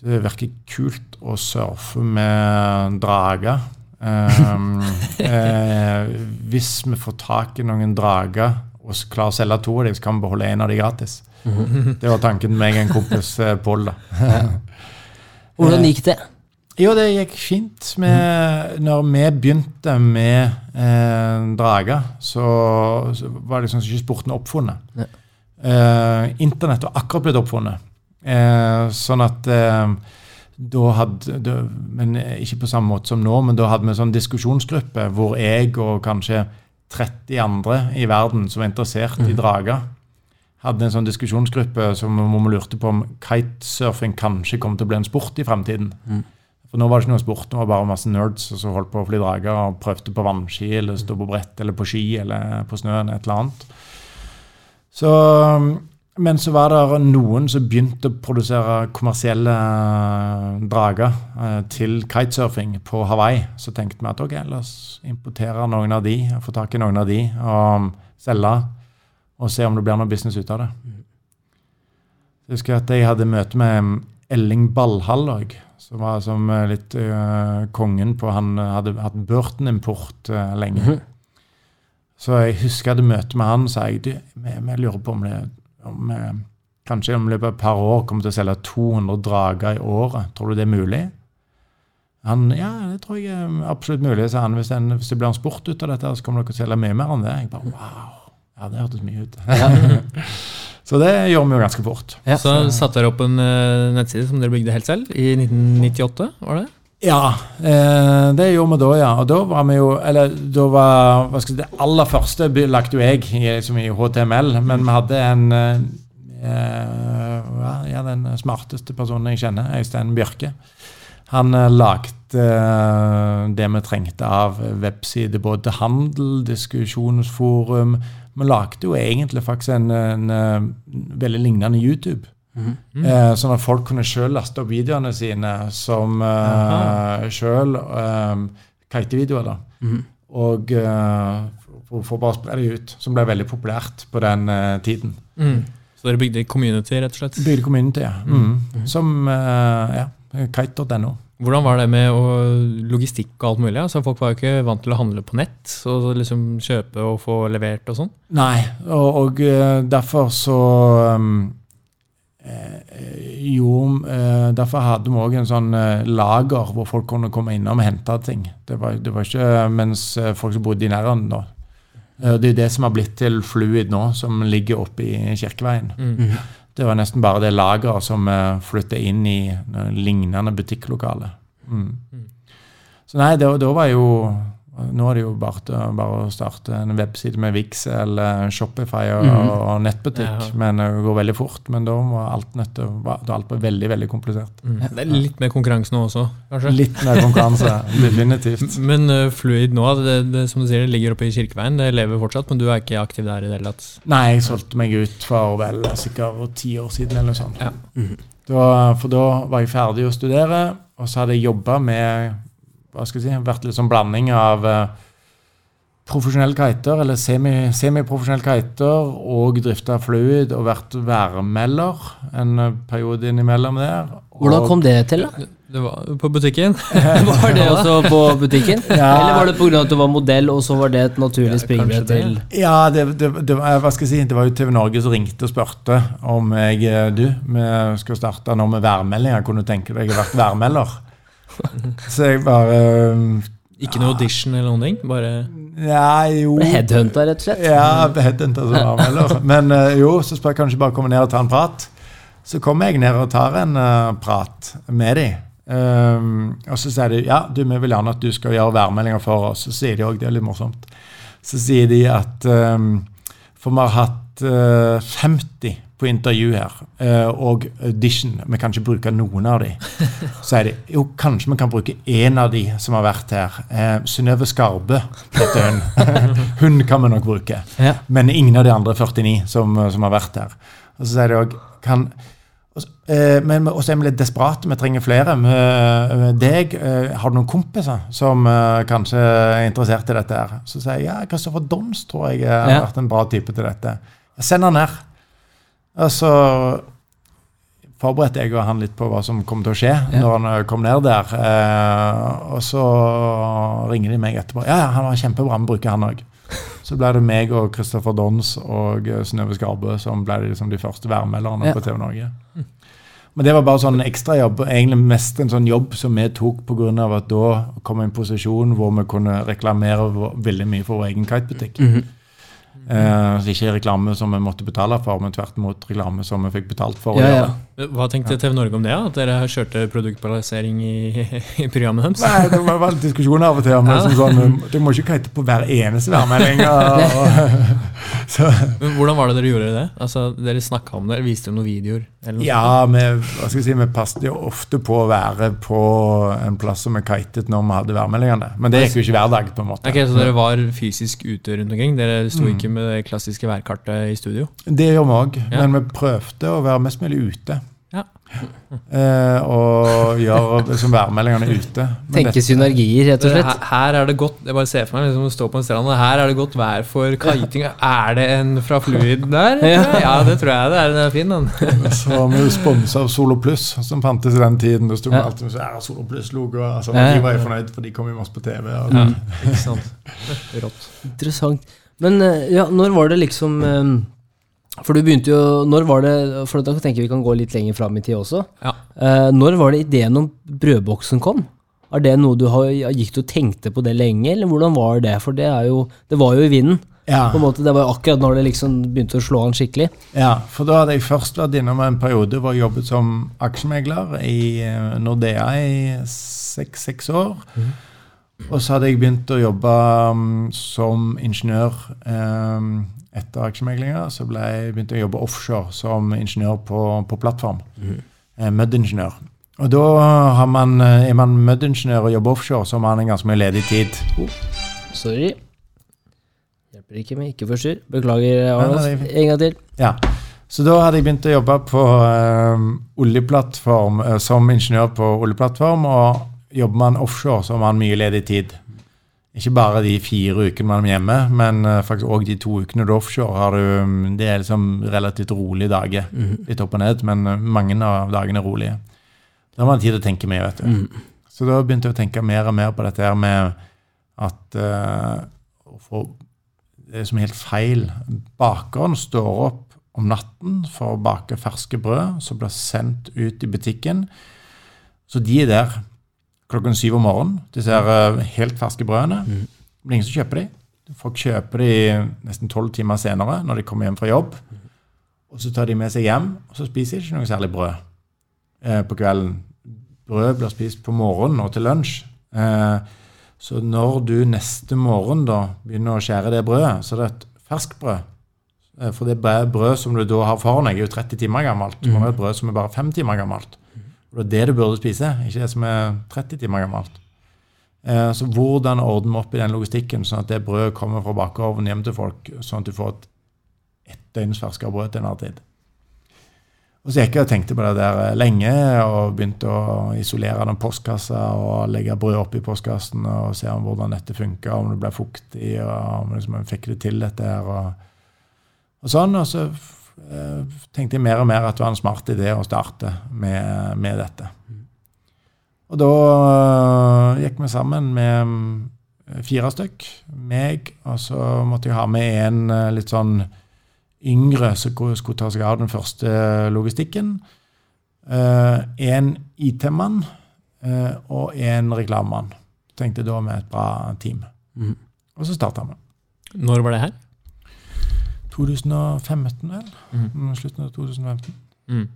det virker kult å surfe med drager. Um, (laughs) eh, hvis vi får tak i noen drager og klarer å selge to av dem, så kan vi beholde en av dem gratis. Det var tanken med en kompis, eh, Pål. (laughs) Hvordan gikk det? Jo, det gikk fint. Med, når vi begynte med eh, drager, så, så var det liksom ikke sporten oppfunnet. Ja. Eh, internett var akkurat blitt oppfunnet. Eh, sånn at eh, da hadde Men ikke på samme måte som nå, men da hadde vi en sånn diskusjonsgruppe hvor jeg og kanskje 30 andre i verden som var interessert i drager, hadde en sånn diskusjonsgruppe som hvor vi lurte på om kitesurfing kanskje kom til å bli en sport i fremtiden. Mm. For nå var det ikke noe sport, det var bare masse nerds som holdt på å fly drager og prøvde på vannski eller stå på brett eller på ski eller på snøen, et eller annet. Så, men så var det noen som begynte å produsere kommersielle eh, drager eh, til kitesurfing på Hawaii. Så tenkte vi at ok, la oss importere noen av de, få tak i noen av de og selge, og se om det blir noe business ut av det. Jeg husker at jeg hadde møte med Elling Ballhall òg, som var som eh, litt uh, kongen på Han hadde hatt Burton-import uh, lenge. Mhm. Så jeg husker jeg hadde møte med han, sa jeg du, vi, vi lurer på om det om, eh, Kanskje om løpet av et par år kommer til å selge 200 drager i året. Tror du det er mulig? Han, ja, det tror jeg er absolutt mulig, sa han. Hvis, den, hvis det blir en sport ut av dette, så kommer dere til å selge mye mer enn det. Jeg bare, wow, ja, det hørtes mye ut. (laughs) så det gjør vi jo ganske fort. Ja. Så satte dere opp en eh, nettside som dere bygde helt selv i 1998, var det? Ja, eh, det gjorde vi da, ja. Og da var vi jo Eller da var hva skal Det aller første lagt jo jeg som i HTML, men vi hadde en eh, ja, ja, den smarteste personen jeg kjenner, Øystein Bjørke. Han eh, lagde eh, det vi trengte av websider, både handel, diskusjonsforum. Vi lagde jo egentlig faktisk en, en, en veldig lignende YouTube. Mhm. Eh, sånn at folk kunne sjøl laste opp videoene sine som eh, sjøl eh, kitevideoer. da. Mhm. Og eh, for, bare å spre det ut, som ble veldig populært på den eh, tiden. Mm. Så dere bygde community, rett og slett? Bygde community, ja. Mm. Som eh, ja, kite.no. Hvordan var det med logistikk og alt mulig? Altså, folk var jo ikke vant til å handle på nett, så liksom kjøpe og få levert og sånn. Nei, og, og eh, derfor så um, eh, eh, Eh, derfor hadde vi òg en sånn eh, lager hvor folk kunne komme innom og hente ting. Det var, det var ikke mens folk som bodde i nærheten da. Eh, Det er det som har blitt til Fluid nå, som ligger oppe i Kirkeveien. Mm. Det var nesten bare det lageret som flytta inn i lignende butikklokale. Mm. Mm. Så nei, da da var jo Nå er det jo bare, bare å starte en webside med Vix eller Shopify og, mm. og nettbutikk. Ja. Men det går veldig fort. Men da var alt nødt til da alt var veldig, veldig komplisert. Mm. Det er litt mer konkurranse nå også, kanskje? Litt mer konkurranse, (laughs) definitivt. Men uh, Fluid nå, det, det, som du sier, det ligger oppe i Kirkeveien. Det lever fortsatt, men du er ikke aktiv der i det hele tatt? Nei, jeg solgte meg ut for vel sikkert ti år siden eller noe sånt. Ja. Da, for da var jeg ferdig å studere, og så hadde jeg jobba med hva skal jeg si, vært litt sånn blanding av eh, profesjonell kiter, eller semi- semiprofesjonell kiter, og drifta fluid og vært værmelder en eh, periode innimellom der. Hvordan kom det til, da? Det var på butikken. (laughs) (laughs) Var det (laughs) også på butikken? Ja. Eller var det pga. at du var modell, og så var det et naturlig Ja, springbrett til Ja, det, det, det, hva skal jeg si, det var jo TV Norge som ringte og spurte om jeg eh, Du, vi skal starte nå med værmeldinger. Kunne du tenke deg å være værmelder? (laughs) Så jeg bare eh, Ikke noe audition eller noen ting? Bare Ja, jo Ble headhunta, rett og slett? Ja, headhunta som værmelder. Men eh, jo, så spør jeg kanskje bare komme ned og ta en prat. Så kommer jeg ned og tar en uh, prat med dem. og så sier de ja, du, vi vil gjerne at du skal gjøre værmeldinger for oss. Så sier de òg, det er litt morsomt, så sier de at um, For vi har hatt uh, 50 på intervju her, eh, og audition. Vi kan ikke bruke noen av de. (laughs) Så sier de jo, kanskje vi kan bruke én av de som har vært her. Uh, Synnøve Skarbe heter hun. (laughs) hun kan vi nok bruke. Ja. Men ingen av de andre 49 som, som har vært her. Og så sier de òg kan eh, men også er vi litt desperate. Vi trenger flere. Med, med deg, eh, har du noen kompiser som eh, kanskje er interessert i dette? her? Så sier jeg ja, Kristoffer Dons tror jeg eh, har vært en bra type til dette. Send han ned. Så forberedte jeg og han litt på hva som kom til å skje Ja. når han eh, kom ned der. Eh, og så ringer de meg etterpå. Ja, han var kjempebra, vi bruker han òg. (laughs) Så ble det meg og Christopher Dons og eh, Synnøve Skarbø som ble liksom de første værmelderne Ja. på TV Norge. Men det var bare sånn ekstrajobb. Egentlig mest en sånn jobb som vi tok pga. at da kom vi i en posisjon hvor vi kunne reklamere veldig mye for vår egen kitebutikk. Mhm. Eh, så ikke reklame som vi måtte betale for, men tvert imot reklame som vi fikk betalt for. Ja, ja. Hva tenkte TV Norge om det? At dere kjørte produktbalansering i, (laughs) i programmet deres? Nei, det var vel diskusjoner av og til. Men Ja. som sånn, du må ikke kite på hver eneste værmelding. (laughs) (laughs) Hvordan var det dere gjorde det? Altså, Dere snakka om det? Viste dem noen videoer? Eller noe ja, vi, hva skal jeg si, vi passet jo ofte på å være på en plass som vi kitet når vi hadde værmeldingene. Men det gikk jo ikke hver dag. på en måte. Ok, Så dere var fysisk ute rundt omkring? Dere sto Mm. Ikke med det klassiske værkartet i studio? Det gjør vi òg, Ja. men vi prøvde å være mest mulig ute. Ja. Eh, og gjøre (laughs) liksom, værmeldingene ute. Tenke dette. synergier, rett og slett. her er det godt Jeg bare ser for meg liksom, å stå på en strand, og her er det godt vær for kiting. Er det en fra Fluid der? (laughs) Ja. Det tror jeg det er. Den er fin, den. (laughs) Så var vi jo sponsa av Solo Pluss, som fantes i den tiden. Da sto vi Ja. alltid med så, «Ja, Solo Pluss-logo. Altså. De var jo fornøyd, for de kom jo masse på TV. Og, Ja, ikke sant. Rått. Interessant. Men eh, ja, når var det liksom eh, For du begynte jo Når var det For da tenker jeg vi kan gå litt lenger fram i tid også. Ja. Eh, når var det ideen om brødboksen kom? Er det noe du har, gikk du og tenkte på det lenge, eller hvordan var det? For det, er jo, det var jo i vinden. ja. På en måte, Det var jo akkurat når det liksom begynte å slå an skikkelig. Ja, for da hadde jeg først vært innom en periode hvor jeg jobbet som aksjemegler i Nordea i seks-seks år. Og så hadde jeg begynt å jobbe um, som ingeniør um, etter aksjemeglinga. Så jeg begynte jeg å jobbe offshore som ingeniør på, på plattform. Mm. Mud-ingeniør. Og da har man, eh, er man mud-ingeniør og jobber offshore, så har man en ganske mye ledig tid. Sorry. Hjelper ikke med ikke forstyrr. Beklager, Arnold. En gang til. Ja. Så da hadde jeg begynt å jobbe på eh, oljeplattform eh, som ingeniør på oljeplattform. Og jobber man offshore, så har man mye ledig tid. Ikke bare de fire ukene man er hjemme, men eh, faktisk òg de to ukene du er offshore. Har du, mm, det er liksom relativt rolige dager. Litt opp og ned, men eh, mange av dagene er rolige. Da har man tid til å tenke mye, vet du. Så da begynte jeg å tenke mer og mer på dette her med at uh, for, få det som er helt feil. Bakeren står opp om natten for å bake ferske brød som blir sendt ut i butikken. Så de er der klokken syv om morgenen. Disse her eh, helt ferske brødene. Mm. Det blir ingen som kjøper de. Folk kjøper de nesten tolv timer senere når de kommer hjem fra jobb. Og så tar de med seg hjem, og så spiser de ikke noe særlig brød eh, på kvelden. Brød blir spist på morgenen og til lunsj. Eh, så når du neste morgen da begynner å skjære det brødet, så er det et ferskt brød. For det brød som du da har foran deg, er jo 30 timer gammelt. Mm. Er et brød som er bare 5 timer gammelt. Og det er det du burde spise, ikke det som er 30 timer gammelt. Eh, Så hvordan ordner vi opp i den logistikken, sånn at det brødet kommer fra bakeovnen hjem til folk, sånn at du får et ett døgns ferskere brød til enhver tid. Og så gikk jeg og tenkte på det der eh, lenge, og begynte å isolere den postkassa og legge brød oppi postkassen og se om hvordan dette funka, om det ble fuktig, og om liksom, jeg fikk det til, dette her. Og, og sånn. Og så tenkte jeg mer og mer at det var en smart idé å starte med, med dette. Og da øh, gikk vi sammen med mm, fire stykk. Meg, og så måtte jeg ha med en litt sånn yngre som skulle ta seg av den første logistikken. En IT-mann og en reklamemann. Tenkte da med et bra team. Mhm. Og så starta vi. Når var det her? 2015, vel? Mm, Slutten av 2015. Mm.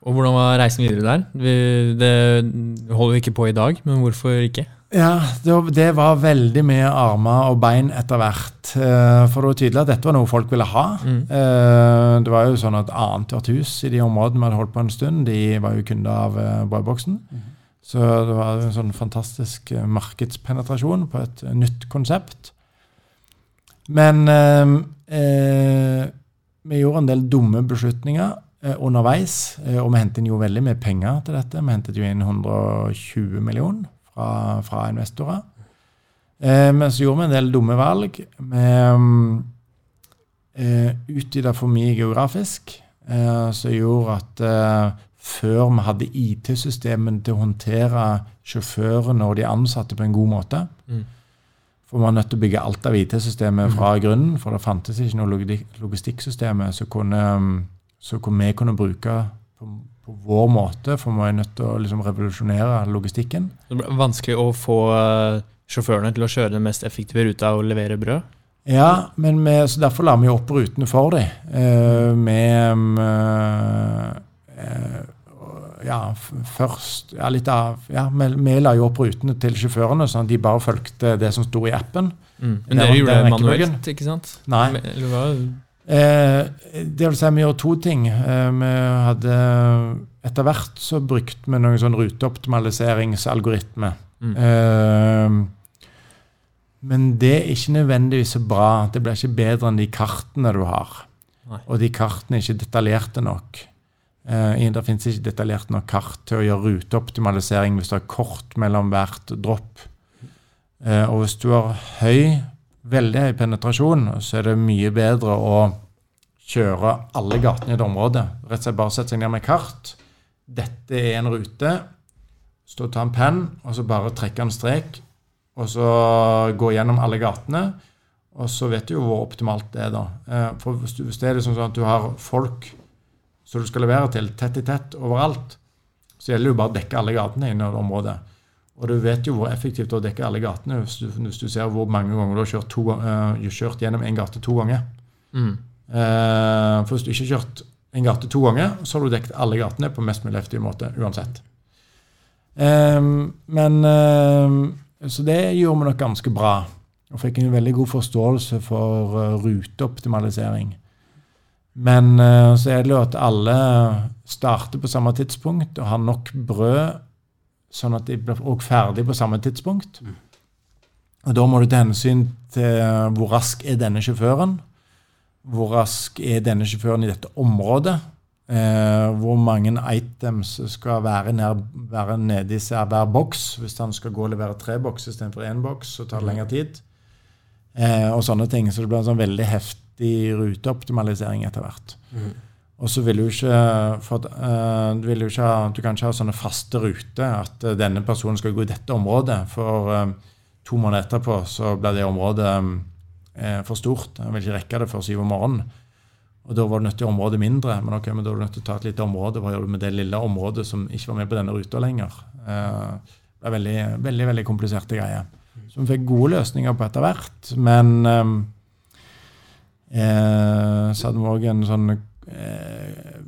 Og hvordan var reisen videre der? Vi, det holder vi ikke på i dag, men hvorfor ikke? Ja, det, var- det var veldig mye armer og bein etter hvert. Eh, For det var tydelig at dette var noe folk ville ha. Mm. Eh, Det var jo sånn at annethvert hus i de områdene vi hadde holdt på en stund, de var jo kunder av eh, Mm. Så det var en sånn fantastisk markedspenetrasjon på et nytt konsept. Men eh, eh, vi gjorde en del dumme beslutninger eh, underveis, eh, og vi hentet inn jo veldig mye penger til dette. Vi hentet jo inn 120 millioner fra, fra investorer. Eh, men så gjorde vi en del dumme valg. Vi mm, eh, utvida for mye geografisk, eh, som gjorde at eh, før vi hadde IT-systemene til å håndtere sjåførene og de ansatte på en god måte Mm. For vi var nødt til å bygge alt av IT-systemet fra grunnen, for det fantes ikke noe logi- logistikksystem som mm, kunne- vi kunne bruke på, på vår måte, for vi var nødt til å liksom revolusjonere logistikken. Det ble vanskelig å få eh, sjåførene til å kjøre den mest effektive ruta og levere brød. Ja, men vi, så derfor la vi opp rutene for dem. Eh, med mm, eh, eh, Ja, først ja, litt av, ja, vi, vi la jo opp rutene til sjåførene, sånn at de bare fulgte det som sto i appen. Mm. Det Men dere gjorde det det manuelt, ikke sant? Nei. Eller hva? Eh, det vil si, vi gjorde to ting. Eh, vi hadde Etter hvert så brukte vi noen sånn ruteoptimaliseringsalgoritme. Mm. Eh, men det er ikke nødvendigvis så bra. Det blir ikke bedre enn de kartene du har. Nei. Og de kartene er ikke detaljerte nok. Eh, det finnes ikke detaljert nok kart til å gjøre ruteoptimalisering hvis du har kort mellom hvert dropp. Eh, og hvis du har høy, veldig høy penetrasjon, så er det mye bedre å kjøre alle gatene i et område. Rett og slett bare sette seg ned med kart. Dette er en rute. Og ta en penn, og så bare trekke en strek. Og så gå gjennom alle gatene. Og så vet du jo hvor optimalt det er, da. Eh, For hvis det er liksom sånn at du har folk som du skal levere til, tett i tett overalt, så gjelder det jo bare å dekke alle gatene i området. område. Og du vet jo hvor effektivt det er å dekke alle gatene hvis du, hvis du ser hvor mange ganger du har kjørt, to, uh, kjørt gjennom en gate to ganger. Mm. Uh, for hvis du ikke har kjørt en gate to ganger, så har du dekket alle gatene på mest mulig effektiv måte uansett. Um, men ehm, Så det gjorde vi nok ganske bra. Og fikk en veldig god forståelse for uh, ruteoptimalisering. Men eh, så er det jo at alle starter på samme tidspunkt og har nok brød, sånn at de blir også ferdig på samme tidspunkt. Og da må du ta hensyn til hvor rask er denne sjåføren. Hvor rask er denne sjåføren i dette området? Eh, hvor mange items skal være, nær, være nede i hver boks? Hvis han skal gå og levere tre bokser istedenfor én boks, så tar det lengre tid. Eh, og sånne ting. Så det blir en sånn veldig heftig ruteoptimalisering etter hvert. Og så vil du ikke for, eh, du, vil ikke ha, du kan ikke ha sånne faste ruter at uh, denne personen skal gå i dette området. For uh, to måneder etterpå så blir det området um, for stort. Han vil ikke rekke det før syv om morgenen. Og da var du nødt til området mindre. Men ok, men da var du nødt til å ta et lite område. Hva gjør du med det lille området som ikke var med på denne ruta lenger? Det er veldig, veldig, veldig kompliserte greier. Så vi fikk gode løsninger på etter hvert. Men eh, eh, så hadde vi òg en sånn eh,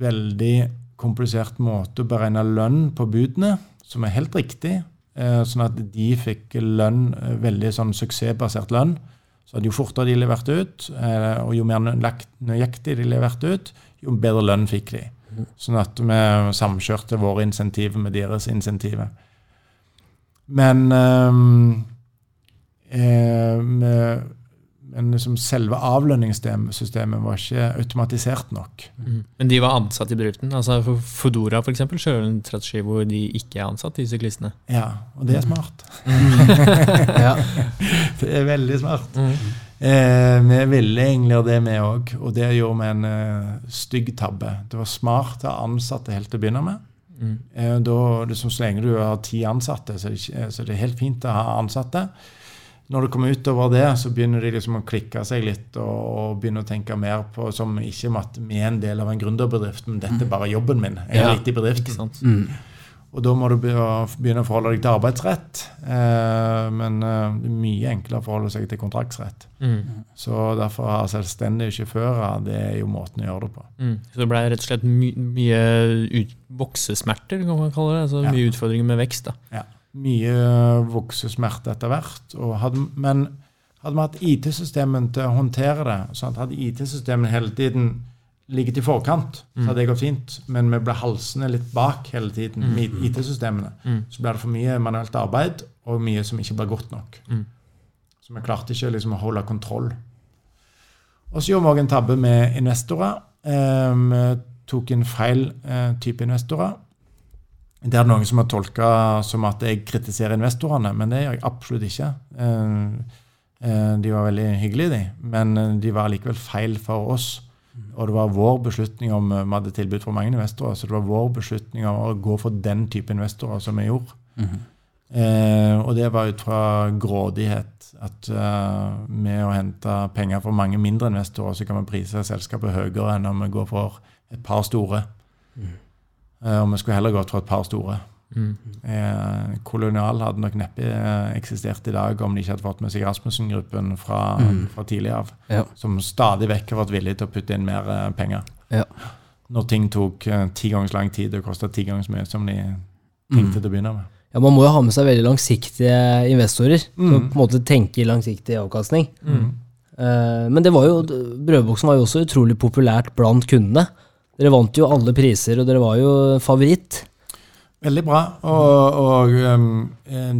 veldig komplisert måte å beregne lønn på budene, som er helt riktig. Eh, sånn at de fikk lønn, eh, veldig sånn suksessbasert lønn. Så jo fortere de leverte ut, eh, og jo mer nøyaktig de leverte ut, jo bedre lønn fikk de. Sånn at vi samkjørte våre insentiver med deres insentiver. Men eh, eh, med, men liksom selve avlønningssystemet var ikke automatisert nok. Mm. Men de var ansatt i bedriften? altså for Fodora f.eks. eksempel, kjører en strategi hvor de ikke er ansatt, de syklistene? Ja, og det er smart. (laughs) ja. (laughs) Det er veldig smart. Mm. Eh, vi ville egentlig gjøre det, vi òg, og det gjorde vi en uh, stygg tabbe. Det var smart å ha ansatte helt til å begynne med. Mm. Eh, da, liksom, så lenge du har ti ansatte, så så det, er det helt fint å ha ansatte når du kommer utover det, så begynner de liksom å klikke seg litt og, og begynne å tenke mer på som ikke at vi er en del av en gründerbedrift, men dette er bare jobben min. Jeg er ja, litt i bedriften. Mm. Og da må du begynne å forholde deg til arbeidsrett. Eh, men eh, det er mye enklere å forholde seg til kontraktsrett. Mm. Så derfor har ha selvstendige sjåfører, det er jo måten å gjøre det på. Mm. Så det ble rett og slett my mye voksesmerter, kan man kalle det? Altså ja. Mye utfordringer med vekst? da. Ja mye voksesmerte etter hvert. Hadde, men hadde vi hatt IT-systemene til å håndtere det, sånn hadde IT-systemene hele tiden ligget i forkant, så hadde det gått fint. Men vi ble halsende litt bak hele tiden med mm. IT-systemene. Mm. Så ble det for mye manuelt arbeid og mye som ikke ble godt nok. Mm. Så vi klarte ikke liksom, å holde kontroll. Og så gjorde vi òg en tabbe med investorer. Eh, vi tok inn feil eh, type investorer. Det er noen som har tolka som at jeg kritiserer investorene, men det gjør jeg absolutt ikke. Eh, eh, de var veldig hyggelige, de, men eh, de var likevel feil for oss. Og det var vår beslutning om vi hadde tilbud for mange investorer, så det var vår beslutning om å gå for den type investorer som vi gjorde. Mm -hmm. eh, og det var ut fra grådighet. At uh, med å hente penger for mange mindre investorer, så kan vi prise selskapet høyere enn om vi går for et par store. Mm. Eh, og vi skulle heller gått for et par store. Mm. Eh, Kolonial hadde nok neppe eh, eksistert i dag om de ikke hadde fått med seg Rasmussen-gruppen fra, mm. fra tidlig av, ja. som stadig vekk har vært villig til å putte inn mer penger. Ja. Når ting tok ti ganger så lang tid og kosta ti ganger så mye som de tenkte mm. til å begynne med. Ja, Man må jo ha med seg veldig langsiktige investorer mm. som på en måte tenker langsiktig avkastning. Mm. Uh, men det var jo, brødboksen var jo også utrolig populært blant kundene. Dere vant jo alle priser, og dere var jo favoritt. Veldig bra. Og, og um,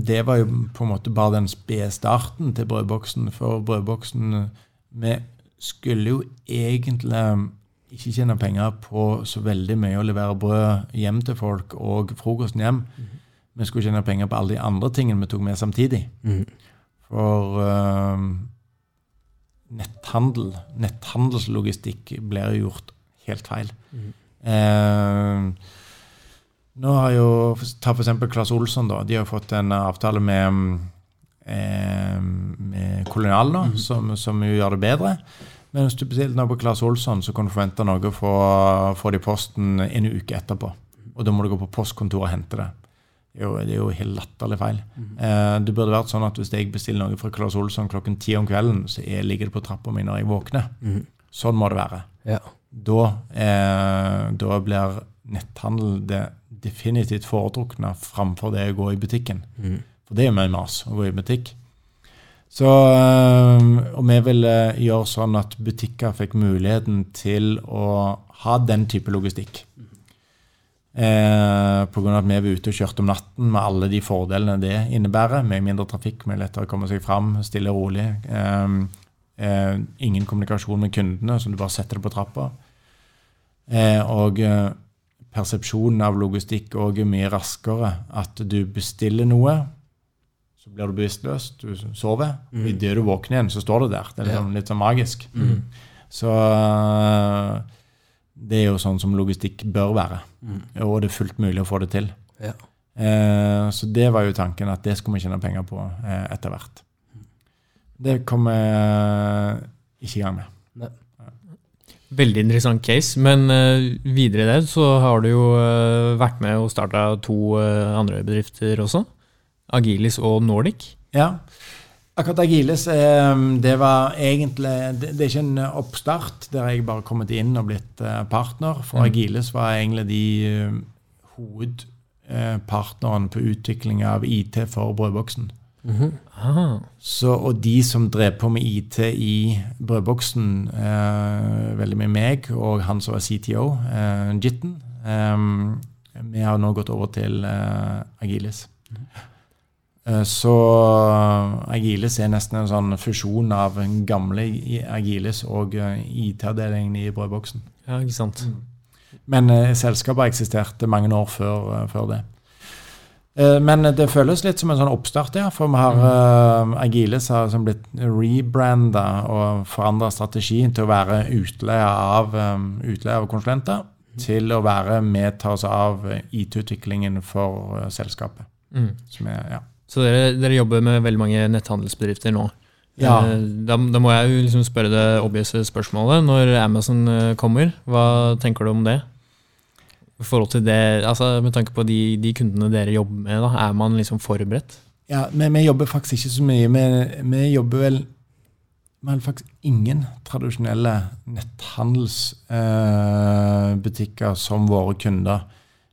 det var jo på en måte bare den spede starten til brødboksen. For brødboksen Vi skulle jo egentlig um, ikke tjene penger på så veldig mye å levere brød hjem til folk og frokosten hjem. Mm. Vi skulle tjene penger på alle de andre tingene vi tok med samtidig. Mm. For um, netthandel, netthandelslogistikk blir gjort helt feil. Mm. Eh, nå har jo Ta f.eks. Claes Olsson. da, De har fått en avtale med, eh, med Kolonial nå, mm. som, som, gjør det bedre. Men hvis du bestiller nå på Claes Olsson så kan du forvente noe å få det i posten en uke etterpå. Og da må du gå på postkontoret og hente det. Jo, det er jo helt latterlig feil. Mm. Eh, det burde vært sånn at Hvis jeg bestiller noe fra Claes Olsson klokken ti om kvelden, så jeg ligger det på trappa mi når jeg våkner. Mm. Sånn må det være. Ja da, eh, da blir netthandel det definitivt foretrukne framfor det å gå i butikken. Mm. For det er jo mye mas å gå i butikk. Så, eh, og vi ville gjøre sånn at butikker fikk muligheten til å ha den type logistikk. Eh, Pga. at vi er ute og kjørte om natten med alle de fordelene det innebærer. Med mindre trafikk, med lettere å komme seg fram, stille og rolig. Eh, eh, ingen kommunikasjon med kundene, så du bare setter det på trappa. Eh, og eh, persepsjonen av logistikk òg er mye raskere. At du bestiller noe, så blir du bevisstløs, du sover. Mm. Idet du våkner igjen, så står det der. Det er liksom, litt sånn magisk. Mm. Så eh, det er jo sånn som logistikk bør være. Mm. Og det er fullt mulig å få det til. Ja. Eh, så det var jo tanken, at det skulle vi tjene penger på eh, etter hvert. Det kom vi ikke i gang med. Veldig interessant case. Men uh, videre i det så har du jo uh, vært med og starta to uh, andre bedrifter også. Agilis og Nordic. Ja. Akkurat Agilis det var egentlig det, det, er ikke en oppstart der jeg bare kommet inn og blitt partner. For mm. Agilis var egentlig de hovedpartnerne på utvikling av IT for brødboksen. Mm -hmm. Så, og de som drev på med IT i brødboksen, eh, veldig med meg og han som var CTO, eh, Jitten eh, Vi har nå gått over til eh, Agilis. Mm. så Agilis er nesten en sånn fusjon av den gamle Agilis og eh, IT-avdelingen i brødboksen. Ja, ikke sant. Mm. Men selskapet har eksistert mange år før, før det. Eh, men det føles litt som en sånn oppstart, ja. For vi har uh, Agiles har som blitt rebranda og forandra strategien til å være utleie av, um, utleie av konsulenter til å være med ta oss av IT-utviklingen for uh, selskapet. Mm. Er, ja. Så dere, dere, jobber med veldig mange netthandelsbedrifter nå? Ja. Da, da, må jeg jo liksom spørre det obvious spørsmålet. Når Amazon kommer, hva tenker du om det? Det, altså Med tanke på de, de kundene dere jobber med, da, er man liksom forberedt? Ja, men vi jobber faktisk ikke så mye. Vi, vi jobber vel Vi har faktisk ingen tradisjonelle netthandelsbutikker eh, som våre kunder.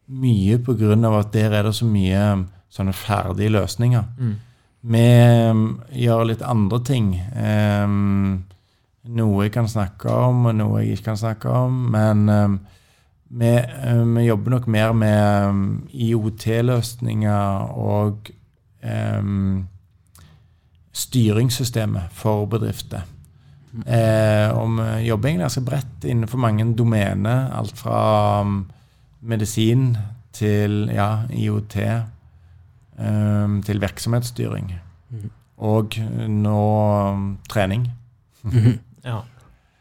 Mye pga. at der er det så mye sånne ferdige løsninger. Mm. Vi um, gjør litt andre ting. Um, noe jeg kan snakke om, og noe jeg ikke kan snakke om. Men um, vi, eh, vi, jobber nok mer med um, IOT-løsninger og um, styringssystemet for bedrifter. Eh, og vi jobber egentlig ganske bredt innenfor mange domener. Alt fra um, medisin til ja, IOT um, til virksomhetsstyring. Mm. Og nå um, trening. Mm -hmm. Ja.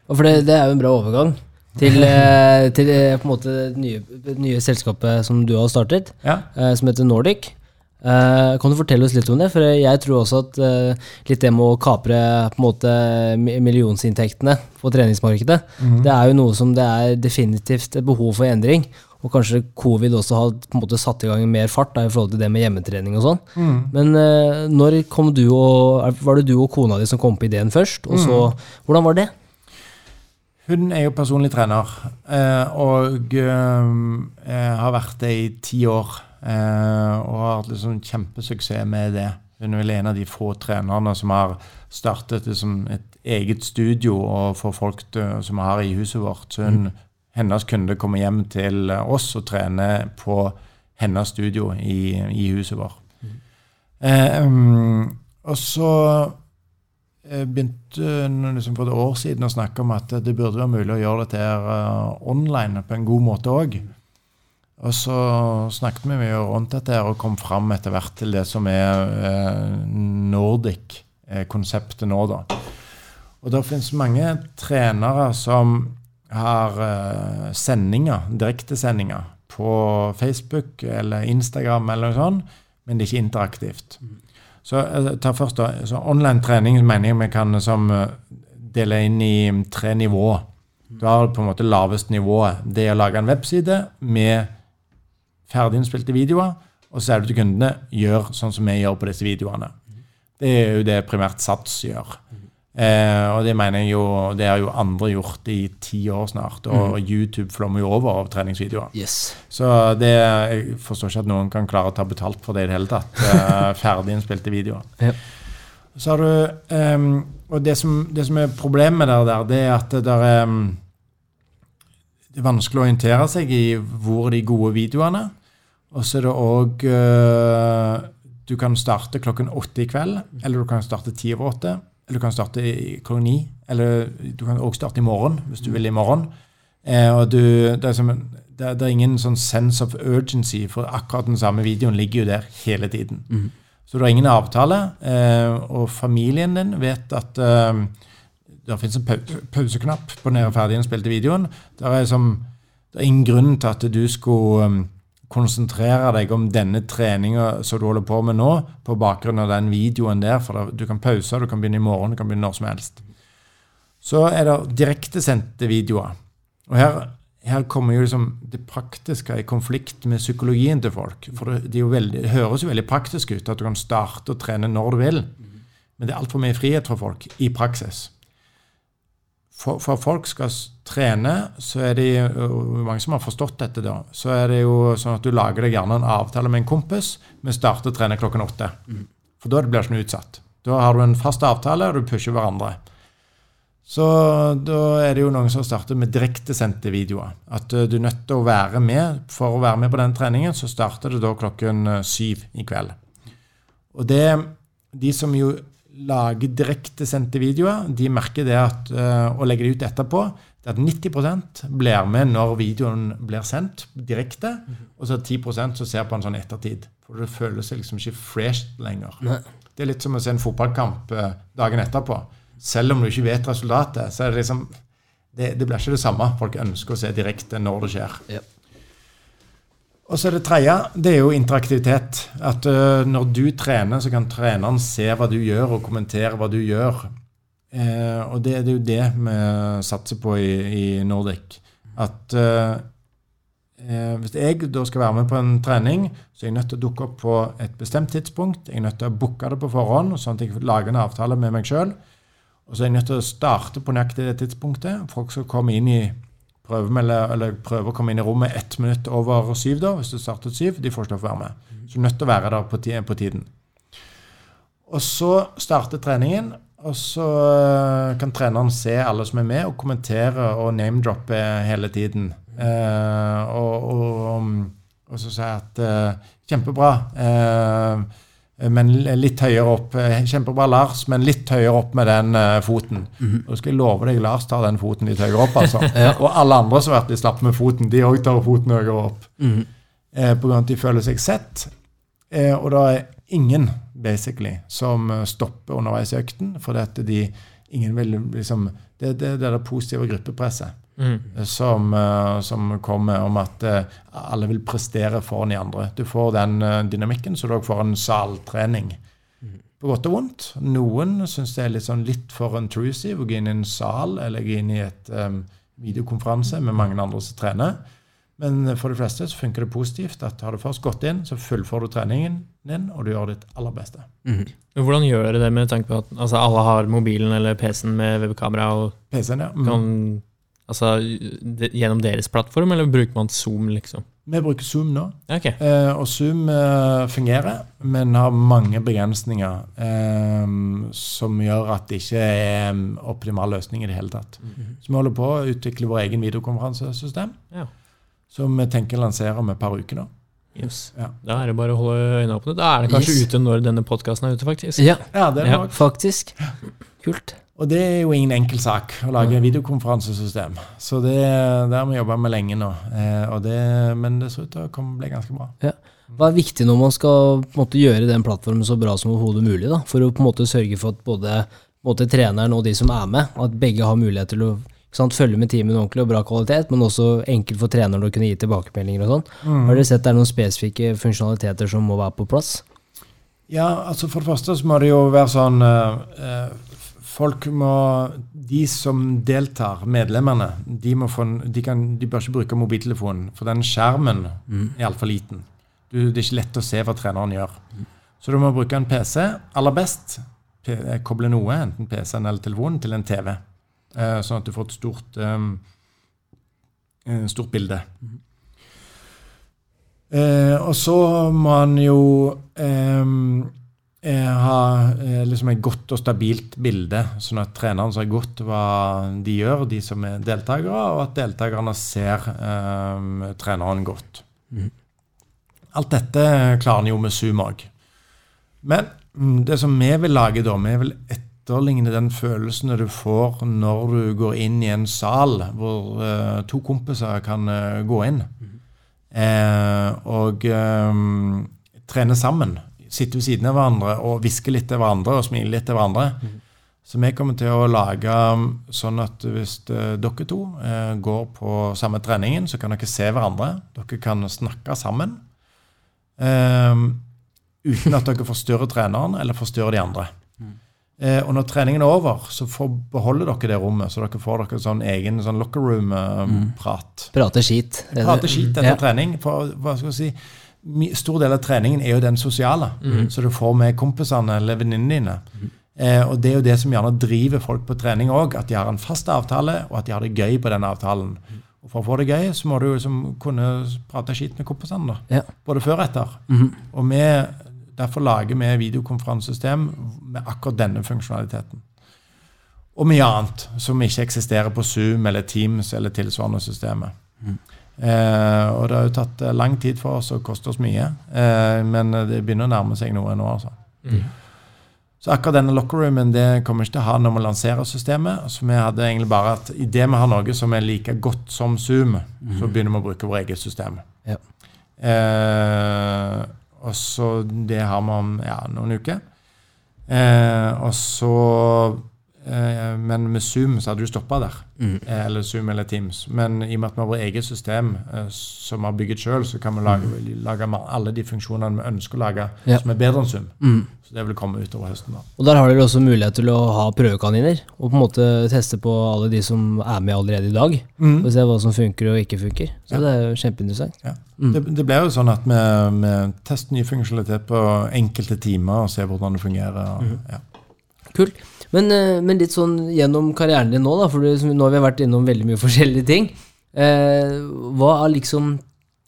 Og for det, det er jo en bra overgang til, eh, til eh, på en måte det nye, nye, selskapet som du har startet, ja. Eh, som heter Nordic. kan du fortelle oss litt om det? For jeg tror også at litt det med å kapre på en måte millionsinntektene på treningsmarkedet, mm. det er jo noe som det er definitivt et behov for endring. Og kanskje covid også har på en måte satt i gang mer fart da, i forhold til det med hjemmetrening og sånn. Mm. Men når kom du og, var det du og kona di som kom på ideen først? Og så, mm. Hvordan var det? Hun er jo personlig trener eh, og eh, har vært det i ti år. Eh, og har hatt liksom kjempesuksess med det. Hun er vel en av de få trenerne som har startet liksom et eget studio og for folk som vi har i huset vårt. Så hun, mm. hennes kunde kommer hjem til oss og trener på hennes studio i, i huset vårt. Mm. Um, og så begynte liksom for et år siden å snakke om at det burde være mulig å gjøre dette her uh, online på en god måte òg. Og så snakket vi mye rundt dette her og kom fram etter hvert til det som er Nordic-konseptet nå, da. Og det finnes mange trenere som har sendinger, direktesendinger, på Facebook eller Instagram eller noe sånt, men det er ikke interaktivt. Mm. Så eh, ta først da, Online trening mener jeg vi kan som, eh, dele inn i mm, tre nivåer. Du har på en måte lavest nivået. Det er å lage en webside med ferdiginnspilte videoer, og så er det til kundene gjør sånn som vi gjør på disse videoene. Det er jo det primært Sats gjør. Eh, og det mener jeg jo Det har jo andre gjort i ti år snart. Og mm. YouTube flommer jo over av treningsvideoer. Yes. Så det, jeg forstår ikke at noen kan klare å ta betalt for det i det hele tatt. Eh, (laughs) ferdiginnspilte videoer. Ja. Så har du eh, Og det som, det som, er problemet der, der, det er at det der er um, Det er vanskelig å orientere seg i hvor er de gode videoene. Og så er det òg uh, Du kan starte klokken åtte i kveld, eller du kan starte ti over åtte. Du kan starte klokka ni. Eller du kan også starte i morgen, hvis du vil i morgen. Eh, og du, det, er som, det, det, er ingen sånn sense of urgency, for akkurat den samme videoen ligger jo der hele tiden. Mm. Så du har ingen avtale, eh, og familien din vet at eh, det finnes en pauseknapp på den ferdiginnspilte videoen. Det er, som, det er ingen grunn til at du skulle um, konsentrere deg om denne treninga som du holder på med nå, på bakgrunn av den videoen der. For du kan pause, du kan begynne i morgen, du kan begynne når som helst. Så er det direktesendte videoer. Og her, her kommer jo liksom det praktiske i konflikt med psykologien til folk. For det, det, veldig, det, høres jo veldig praktisk ut at du kan starte å trene når du vil. Men det er altfor mye frihet for folk i praksis. For, for folk skal trene, så er det mange som har forstått dette, da. Så er det jo sånn at du lager deg gjerne en avtale med en kompis. Vi starter å trene klokken åtte. For da blir det ikke noe utsatt. Da har du en fast avtale, og du pusher hverandre. Så da er det jo noen som starter med direktesendte videoer. At du er nødt til å være med. For å være med på den treningen, så starter det da klokken eh, syv i kveld. Og det De som jo lager direktesendte videoer, de merker det at uh, å legge det ut etterpå det at 90% blir med når videoen blir sendt direkte, og så 10% som ser på en sånn ettertid. For det føles liksom ikke fresh lenger. Nei. Det er litt som å se en fotballkamp uh, dagen etterpå. Selv om du ikke vet resultatet, så er det liksom det, det blir ikke det samme. Folk ønsker å se direkte når det skjer. Ja. Og så det tredje, det er jo interaktivitet. At uh, når du trener, så kan treneren se hva du gjør, og kommentere hva du gjør. Uh, og det, det, er jo det vi satser på i, i Nordic. At uh, hvis jeg da skal være med på en trening, så er jeg nødt til å dukke opp på et bestemt tidspunkt. Jeg er nødt til å booke det på forhånd, sånn at jeg lager en avtale med meg sjøl. Og så er jeg nødt til å starte på nøyaktig det tidspunktet. Folk skal komme inn i prøve, eller prøve å komme inn i rommet ett minutt over syv, da, hvis du startet syv. De får ikke lov til å være med. Så du er nødt til å være der på, på tiden. Og så starter treningen, og så eh, kan treneren se alle som er med, og kommentere og name-droppe hele tiden. Eh, og, og, og, så sier jeg at eh, Kjempebra. Eh, men litt høyere opp. Eh, kjempebra, Lars, men litt høyere opp med den uh, foten. Mm. Og skal jeg love deg, Lars tar den foten litt høyere opp. altså. (laughs) ja. Og alle andre som har vært litt slappe med foten, de òg tar foten høyere opp. Mm eh, på grunn av at de føler seg sett. Eh, og da er ingen basically som stopper underveis i økten. For at de, ingen vil liksom, det, det, det er det positive gruppepresset. Mm. Som, uh, som, kommer om at uh, alle vil prestere foran de andre. Du får den uh, dynamikken, så du òg får en saltrening. Mm. På godt og vondt. Noen syns det er litt, sånn litt for intrusive å gå inn i en sal eller gå inn i et um, videokonferanse med mange andre som trener. Men for de fleste så funker det positivt at har du først gått inn, så fullfører du treningen din, og du gjør ditt aller beste. Mm. Hvordan gjør du det med tanke på at altså, alle har mobilen eller PC-en med webkamera? og PC-en, ja. Mm. kan Altså de, gjennom deres plattform, eller bruker man Zoom, liksom? Vi bruker Zoom nå. Okay. Eh, og Zoom eh, fungerer, men har mange begrensninger eh, som gjør at det ikke er en optimal løsning i det hele tatt. Mm -hmm. Så vi holder på å utvikle vår egen videokonferansesystem, ja. som vi tenker å lansere om et par uker nå. Yes. Ja. Da er det bare å holde øynene åpne. Da er det kanskje yes. ute når denne podkasten er ute, faktisk. Ja, ja det er det ja. faktisk. Kult. Og det er jo ingen enkel sak å lage mm. videokonferansesystem. Så det, det har vi jobba med lenge nå. Eh, det, men det ser ut til å bli ganske bra. Ja. Hva er viktig når man skal måte, gjøre den plattformen så bra som overhodet mulig? Da? For å på måte sørge for at både måte, treneren og de som er med, at begge har mulighet til å sant, følge med teamet ordentlig og bra kvalitet, men også enkelt for treneren å kunne gi tilbakemeldinger og sånn. Mm. Har dere sett det er noen spesifikke funksjonaliteter som må være på plass? Ja, altså For det første så må det jo være sånn uh, Folk må, De som deltar, medlemmene, de, få, de, kan, de bør ikke bruke mobiltelefonen. For den skjermen mm. er altfor liten. Du, det er ikke lett å se hva treneren gjør. Mm. Så du må bruke en PC. Aller best eh, koble noe, enten PC-en eller telefonen, til en TV. Eh, sånn at du får et stort, um, stort bilde. Mm. Eh, og så må han jo um, Eh, ha eh, liksom et godt og stabilt bilde, sånn at treneren ser godt hva de gjør, de som er deltakere, og at deltakerne ser um, treneren godt. Mm. Alt dette klarer en jo med Zoom òg. Men mm, det som vi vil lage, da, vi vil etterligne den følelsen du får når du går inn i en sal hvor uh, to kompiser kan uh, gå inn, mm. og trene sammen sitter ved siden av hverandre og hvisker litt til hverandre og smiler litt til hverandre. Mm. Så vi kommer til å lage um, sånn at hvis uh, dere to uh, går på samme treningen, så kan dere se hverandre. Dere kan snakke sammen. Um, uten at dere forstyrrer treneren eller forstyrrer de andre. Mm. Eh, og når treningen er over, så får, beholder dere det rommet, så dere får dere sånn egen sånn locker room-prat. Mm. Prate skit. Prate skit etter mm. trening. For hva skal jeg si, Stor del av treningen er jo den sosiale. Mm. Så du får med kompisene eller venninnene dine. Mm. Eh, og det er jo det som gjerne driver folk på trening òg, at de har en fast avtale, og at de har det gøy på den avtalen. Og For å få det gøy, så må du liksom kunne prate skit med kompisene. Ja. Både før og etter. Mm. Og vi Derfor lager vi videokonferansesystem med akkurat denne funksjonaliteten. Og mye annet som ikke eksisterer på Zoom eller Teams eller tilsvarende systemet. Mm. Eh, og det har jo tatt eh, lang tid for oss og koster oss mye, eh, men det begynner å nærme seg noe nå. altså. Mm. Så akkurat denne lockerroomen det kommer ikke til å ha når vi lanserer systemet. Så vi hadde egentlig bare at idet vi har noe som er like godt som Zoom, mm. så begynner vi å bruke vårt eget system. Ja. Eh, og så Det har vi om ja, noen uker. Eh, og så eh, Men med Zoom så hadde du stoppa der. Mm. Eh, eller Zoom eller Teams. Men i og med at vi har vårt eget system eh, som vi har bygget sjøl, så kan vi lage, mm. lage, alle de funksjonene vi ønsker å lage, ja. som er bedre enn Zoom. Mm. Så det vil komme utover høsten. da. Og Der har dere også mulighet til å ha prøvekaniner, og på en måte teste på alle de som er med allerede i dag. Mm. Og se hva som funker og ikke funker. Så ja. det er jo kjempeinteressant. Ja. Mm. Det, det, ble jo sånn at vi, vi tester ny funksjonalitet på enkelte timer og ser hvordan det fungerer. Mm. ja. Kult. Men, eh, men, litt sånn gjennom karrieren din nå, da, for nå har vi vært innom veldig mye (laughs) forskjellige ting. Eh, hva er liksom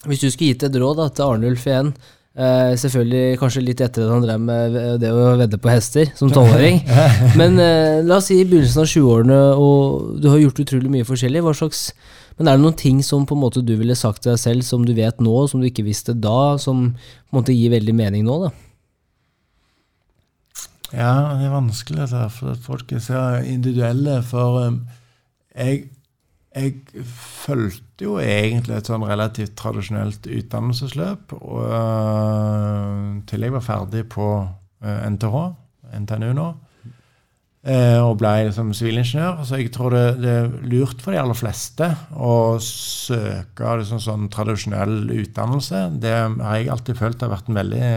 Hvis du skulle gitt et råd da, til Arnulf igjen eh, Selvfølgelig kanskje litt etter at han drev med det å vedde på hester som tolvåring. (laughs) men eh, la oss si i begynnelsen av 20-årene, og du har gjort utrolig mye forskjellig. Hva slags men er det noen ting som på en måte du ville sagt til deg selv, som du vet nå, som du ikke visste da, som på en måte gir veldig mening nå? da? Ja, det er vanskelig, dette, for folk er så individuelle. For um, jeg, jeg fulgte jo egentlig et sånn relativt tradisjonelt utdannelsesløp og, uh, til jeg var ferdig på uh, NTH, NTNU nå. uh, og ble liksom sivilingeniør. Så jeg tror det, det, er lurt for de aller fleste å søke liksom sånn tradisjonell utdannelse. Det har jeg alltid følt har vært en veldig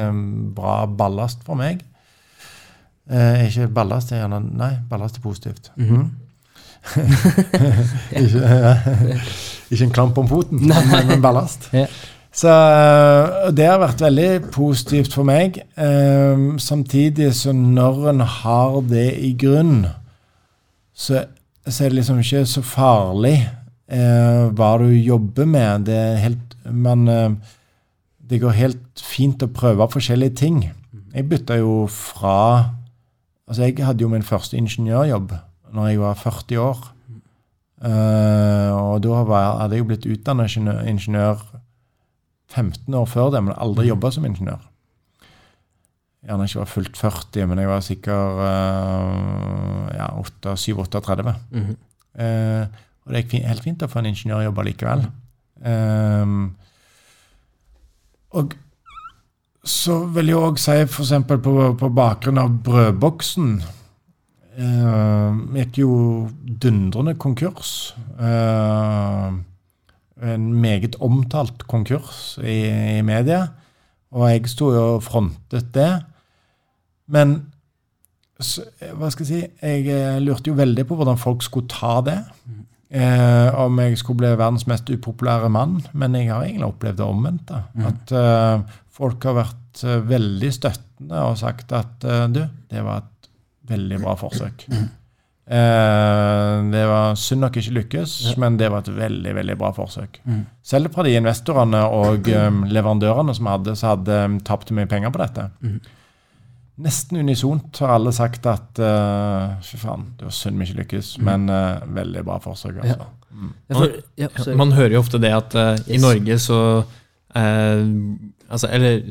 bra ballast for meg. Eh, ikke ballast, er gjerne Nei, ballast er positivt. Mm -hmm. (laughs) ikke, ja. ikke, en klamp om foten, men, men ballast. ja. Så eh, det har vært veldig positivt for meg. Eh, samtidig så når en har det i grunn, så, så, er det liksom ikke så farlig uh, hva du jobber med. Det, helt, man, uh, det går helt fint å prøve forskjellige ting. Jeg bytta jo fra Altså, jeg hadde jo min første ingeniørjobb når jeg var 40 år. Uh, og da hadde jeg jo blitt utdanna ingeniør 15 år før det, men aldri mm. jobba som ingeniør. Gjerne ikke var fullt 40, men jeg var sikkert uh, ja, 37-38. Mm -hmm. uh, og det gikk helt fint å få en ingeniørjobb likevel. Um, og så vil jeg òg si, f.eks. På, på bakgrunn av brødboksen uh, gikk jo dundrende konkurs. Uh, en meget omtalt konkurs i, i media. Og jeg sto jo og frontet det. Men så, hva skal jeg si Jeg eh, lurte jo veldig på hvordan folk skulle ta det. Eh, om jeg skulle bli verdens mest upopulære mann. Men jeg har egentlig opplevd det omvendte. Mm. At eh, folk har vært eh, veldig støttende og sagt at eh, du, det var et veldig bra forsøk. Mm. Eh, det var synd nok ikke lykkes, men det var et veldig veldig bra forsøk. Mm. Selv fra de investorene og leverandørene som hadde, så hadde tapt mye penger på dette. Mm. Nesten unisont har alle sagt at uh, fy faen, det var synd vi ikke lykkes, mm. men uh, veldig bra forsøk. altså. Ja. Mm. Man, ja, man, hører jo ofte det at uh, yes. i Norge så altså, Eller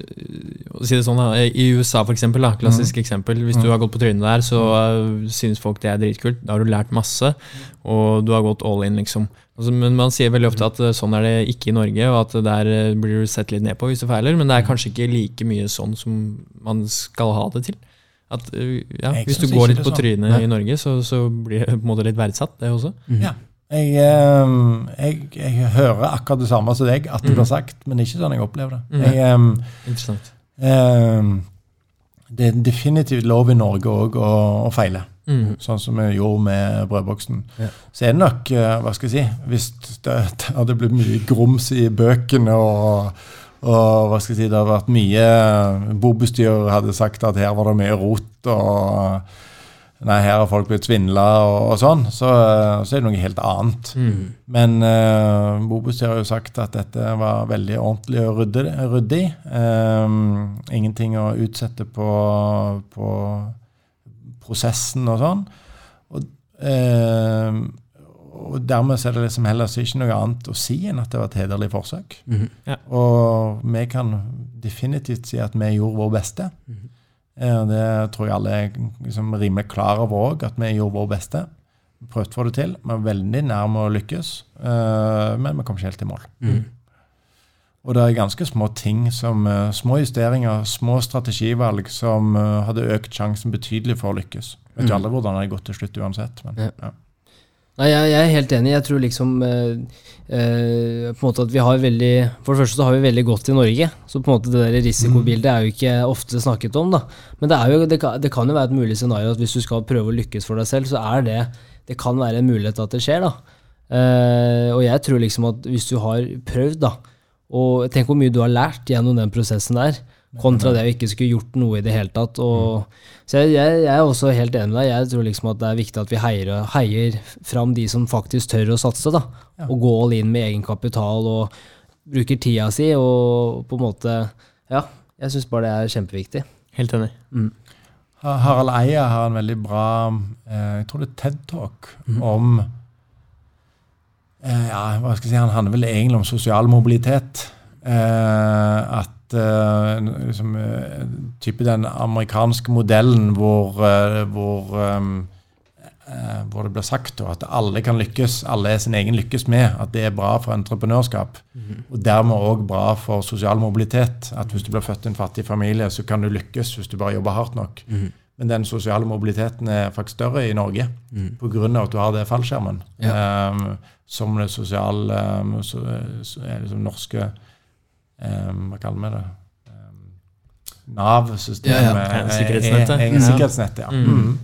å si det sånn, da, i USA, for eksempel, da, klassisk mm. eksempel. Hvis du mm. har gått på trynet der, så uh, synes folk det er dritkult. Da har du lært masse, og du har gått all in, liksom. Altså, men man sier veldig ofte at uh, sånn er det ikke i Norge, og at der uh, blir du sett litt ned på hvis du feiler. Men det er mm. kanskje ikke like mye sånn som man skal ha det til. At, ja, hvis du går litt på sånn. trynet i Norge, så, så, blir det på en måte litt verdsatt, det også. Mm. Ja. Jeg, ehm, jeg, jeg, hører akkurat det samme som deg, at det blir mm. sagt, men ikke sånn jeg opplever det. Mm. Jeg, um, Interessant. Um, det er definitivt lov i Norge òg å, å, feile. Mm. Sånn som vi gjorde med brødboksen. Ja. Så er det nok, eh, hva skal jeg si Hvis det, det hadde blitt mye grums i bøkene og, og hva skal jeg si, det hadde vært mye Bobestyrer hadde sagt at her var det mye rot og Nei, her har folk blitt svindla og, og, sånn. Så, så, er det noe helt annet. Mm. Men uh, Bobus har jo sagt at dette var veldig ordentlig og ryddig. Um, ingenting å utsette på, på prosessen og sånn. Og, um, og, dermed er det liksom heller ikke noe annet å si enn at det var et hederlig forsøk. Mm. Ja. Og vi kan definitivt si at vi gjorde vår beste. Mm. Det tror jeg alle er liksom rimelig klar over òg, at vi gjorde vår beste. Prøvde å få det til. Vi var veldig nærme å lykkes, eh, men vi kom ikke helt til mål. Mm. Og det er ganske små ting, som uh, små justeringer, små strategivalg, som hadde økt sjansen betydelig for å lykkes. Vet jo Mm. aldri hvordan det hadde gått til slutt uansett. Men, Ja. ja. Nei, jeg, jeg er helt enig. Jeg tror liksom eh, eh, på en måte at vi har veldig For det første så har vi veldig godt i Norge. Så på en måte det der risikobildet er jo ikke ofte snakket om. da. Men det, er jo, det, kan, det kan jo være et mulig scenario at hvis du skal prøve å lykkes for deg selv, så er det Det kan være en mulighet at det skjer. da. Eh, og jeg tror liksom at hvis du har prøvd, da, og tenk hvor mye du har lært gjennom den prosessen der, kontra det å ikke skulle gjort noe i det hele tatt. Og, så jeg, jeg, er også helt enig med deg. Jeg tror liksom at det er viktig at vi heier, heier fram de som faktisk tør å satse. da, Ja. Og gå all in med egenkapital og bruker tida si. og på en måte, Ja, jeg syns bare det er kjempeviktig. Helt enig. Mm. Harald Eia har en veldig bra eh, jeg tror det er TED Talk mm. om eh, ja, hva skal jeg si, Han handler vel egentlig om sosial mobilitet. Eh, at liksom, eh, type den amerikanske modellen hvor, eh, hvor, eh, eh, hvor det blir sagt at alle kan lykkes, alle er sin egen lykkes med. At det er bra for entreprenørskap. Og dermed òg bra for sosial mobilitet. At hvis du blir født i en fattig familie, så kan du lykkes hvis du bare jobber hardt nok. Men den sosiale mobiliteten er faktisk større i Norge pga. at du har det fallskjermen. Um, som det sosiale um, så, så er liksom norske um, Hva kaller vi det? Um, Nav-systemet. Ja, ja. Ja, sikkerhetsnettet. er- er- Ja. Sikkerhetsnettet, ja. Mm. Mm.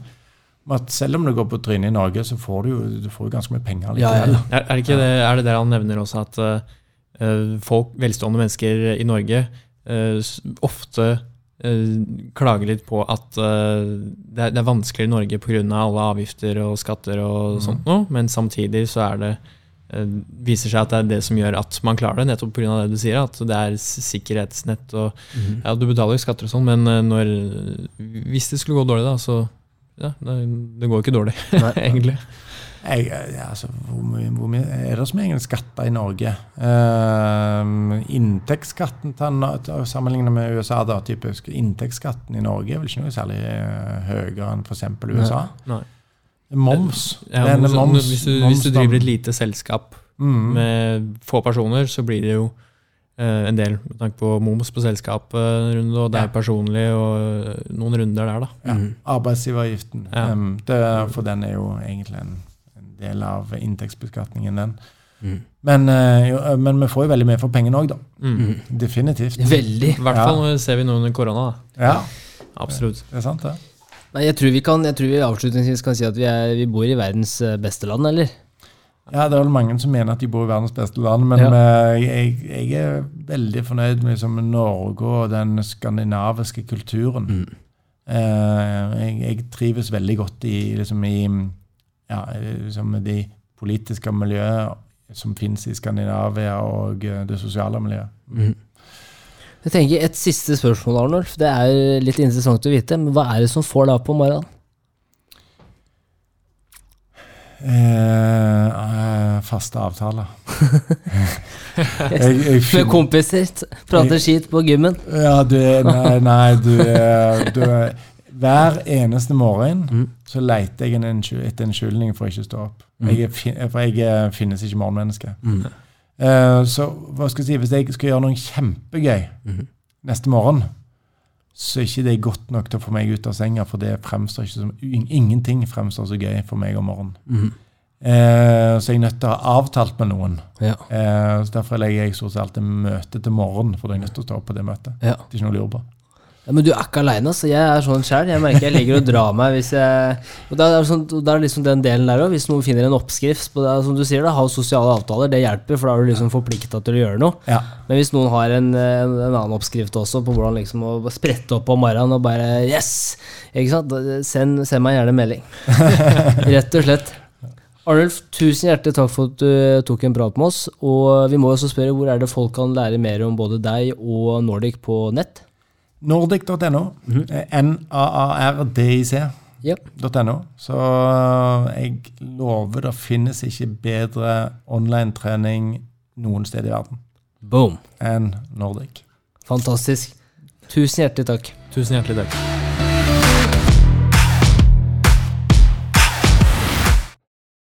At selv om du går på trynet i Norge, så får du jo du får jo ganske mye penger likevel. ja. Er, er, det ikke det, er det der han nevner også at uh, folk, velstående mennesker i Norge, uh, ofte eh, klager litt på at eh, det, er, det er vanskeligere i Norge pga. alle avgifter og skatter og Mm. sånt noe, men samtidig så er det eh, viser seg at det er det som gjør at man klarer det, nettopp pga. det du sier. At det er sikkerhetsnett og Ja, du betaler jo skatter og sånn, men eh, når, hvis det skulle gå dårlig, da, så ja, det, går jo ikke dårlig, Nei. (laughs) egentlig. Jeg, ja, altså, hvor, mye, hvor mye er det som egentlig skatter i Norge? Uh, inntektsskatten sammenlignet med USA, da, typisk. Inntektsskatten i Norge er vel ikke noe særlig eh, høyere enn f.eks. USA. Nei. Moms. Ja, Det er moms- moms- hvis, du, moms- hvis du driver et lite selskap mm. med få personer, så blir det jo eh, en del med tanke på moms på selskapet, og deg Ja. personlig, og eh, noen runder der, da. ja, Mm. Arbeidsgiveravgiften. Ja. Um, det, for den er jo egentlig en, en del av inntektsbeskatningen, den. Mm. Men, eh, jo, eh, men vi får jo veldig mye for pengene òg, da. Mm. Mm. Definitivt. Veldig. I hvert fall ja. ser vi nå under korona. da. Ja, Absolutt. det er sant, det. Nei, jeg tror vi kan, jeg tror vi avslutningsvis kan si at vi, er, vi bor i verdens eh, beste land, eller? Ja, det er vel mange som mener at de bor i verdens beste land, men Ja. eh, jeg, jeg er veldig fornøyd med liksom, Norge og den skandinaviske kulturen. Mm. Eh, jeg, jeg trives veldig godt i, liksom, i ja, liksom, de politiske miljøet som finnes i Skandinavia, og eh, det sosiale miljøet. Mm. Jeg tenker Et siste spørsmål, Arnolf. Det er litt interessant å vite. Men hva er det som får deg opp om morgenen? Eh, eh, faste avtaler. (laughs) jeg, jeg Med kompiser? Prater skit på gymmen? Ja, du (laughs) Nei, nei du du er Hver eneste morgen Mm. så leter jeg etter en unnskyldning for å ikke stå opp. Mm. Jeg for jeg finnes ikke morgenmenneske. Mm. Eh, så hva skal jeg si, hvis jeg skal gjøre noe kjempegøy Mhm. neste morgen, så er ikke det godt nok til å få meg ut av senga, for det fremstår ikke som Ingenting fremstår så gøy for meg om morgenen. Mm. Eh, så jeg er nødt til å ha avtalt med noen. Ja. Eh, så Derfor legger jeg stort sett alltid møte til morgenen, for da er jeg nødt til å stå opp på det møtet. ja. Det er ikke noe å lure på. Ja, Men du er ikke aleine, altså. Jeg er sånn sjæl. Jeg merker jeg ligger og drar meg hvis jeg Og da er det sånn, da er liksom den delen der òg. Hvis noen finner en oppskrift på det, som du sier, da, ha sosiale avtaler, det hjelper, for da er du liksom forplikta til å gjøre noe. Ja. Men hvis noen har en, en, en annen oppskrift også på hvordan liksom å sprette opp om morgenen og bare Yes! Ikke sant? Send, send meg gjerne melding. (laughs) Rett og slett. Arnulf, tusen hjertelig takk for at du tok en prat med oss. Og vi må også spørre hvor er det folk kan lære mer om både deg og Nordic på nett? Nordic.no. N-a-a-r-d-i-c.no. Ja. Så jeg lover det finnes ikke bedre online-trening noen sted i verden Boom. enn Nordic. Fantastisk. Tusen hjertelig takk. Tusen hjertelig takk.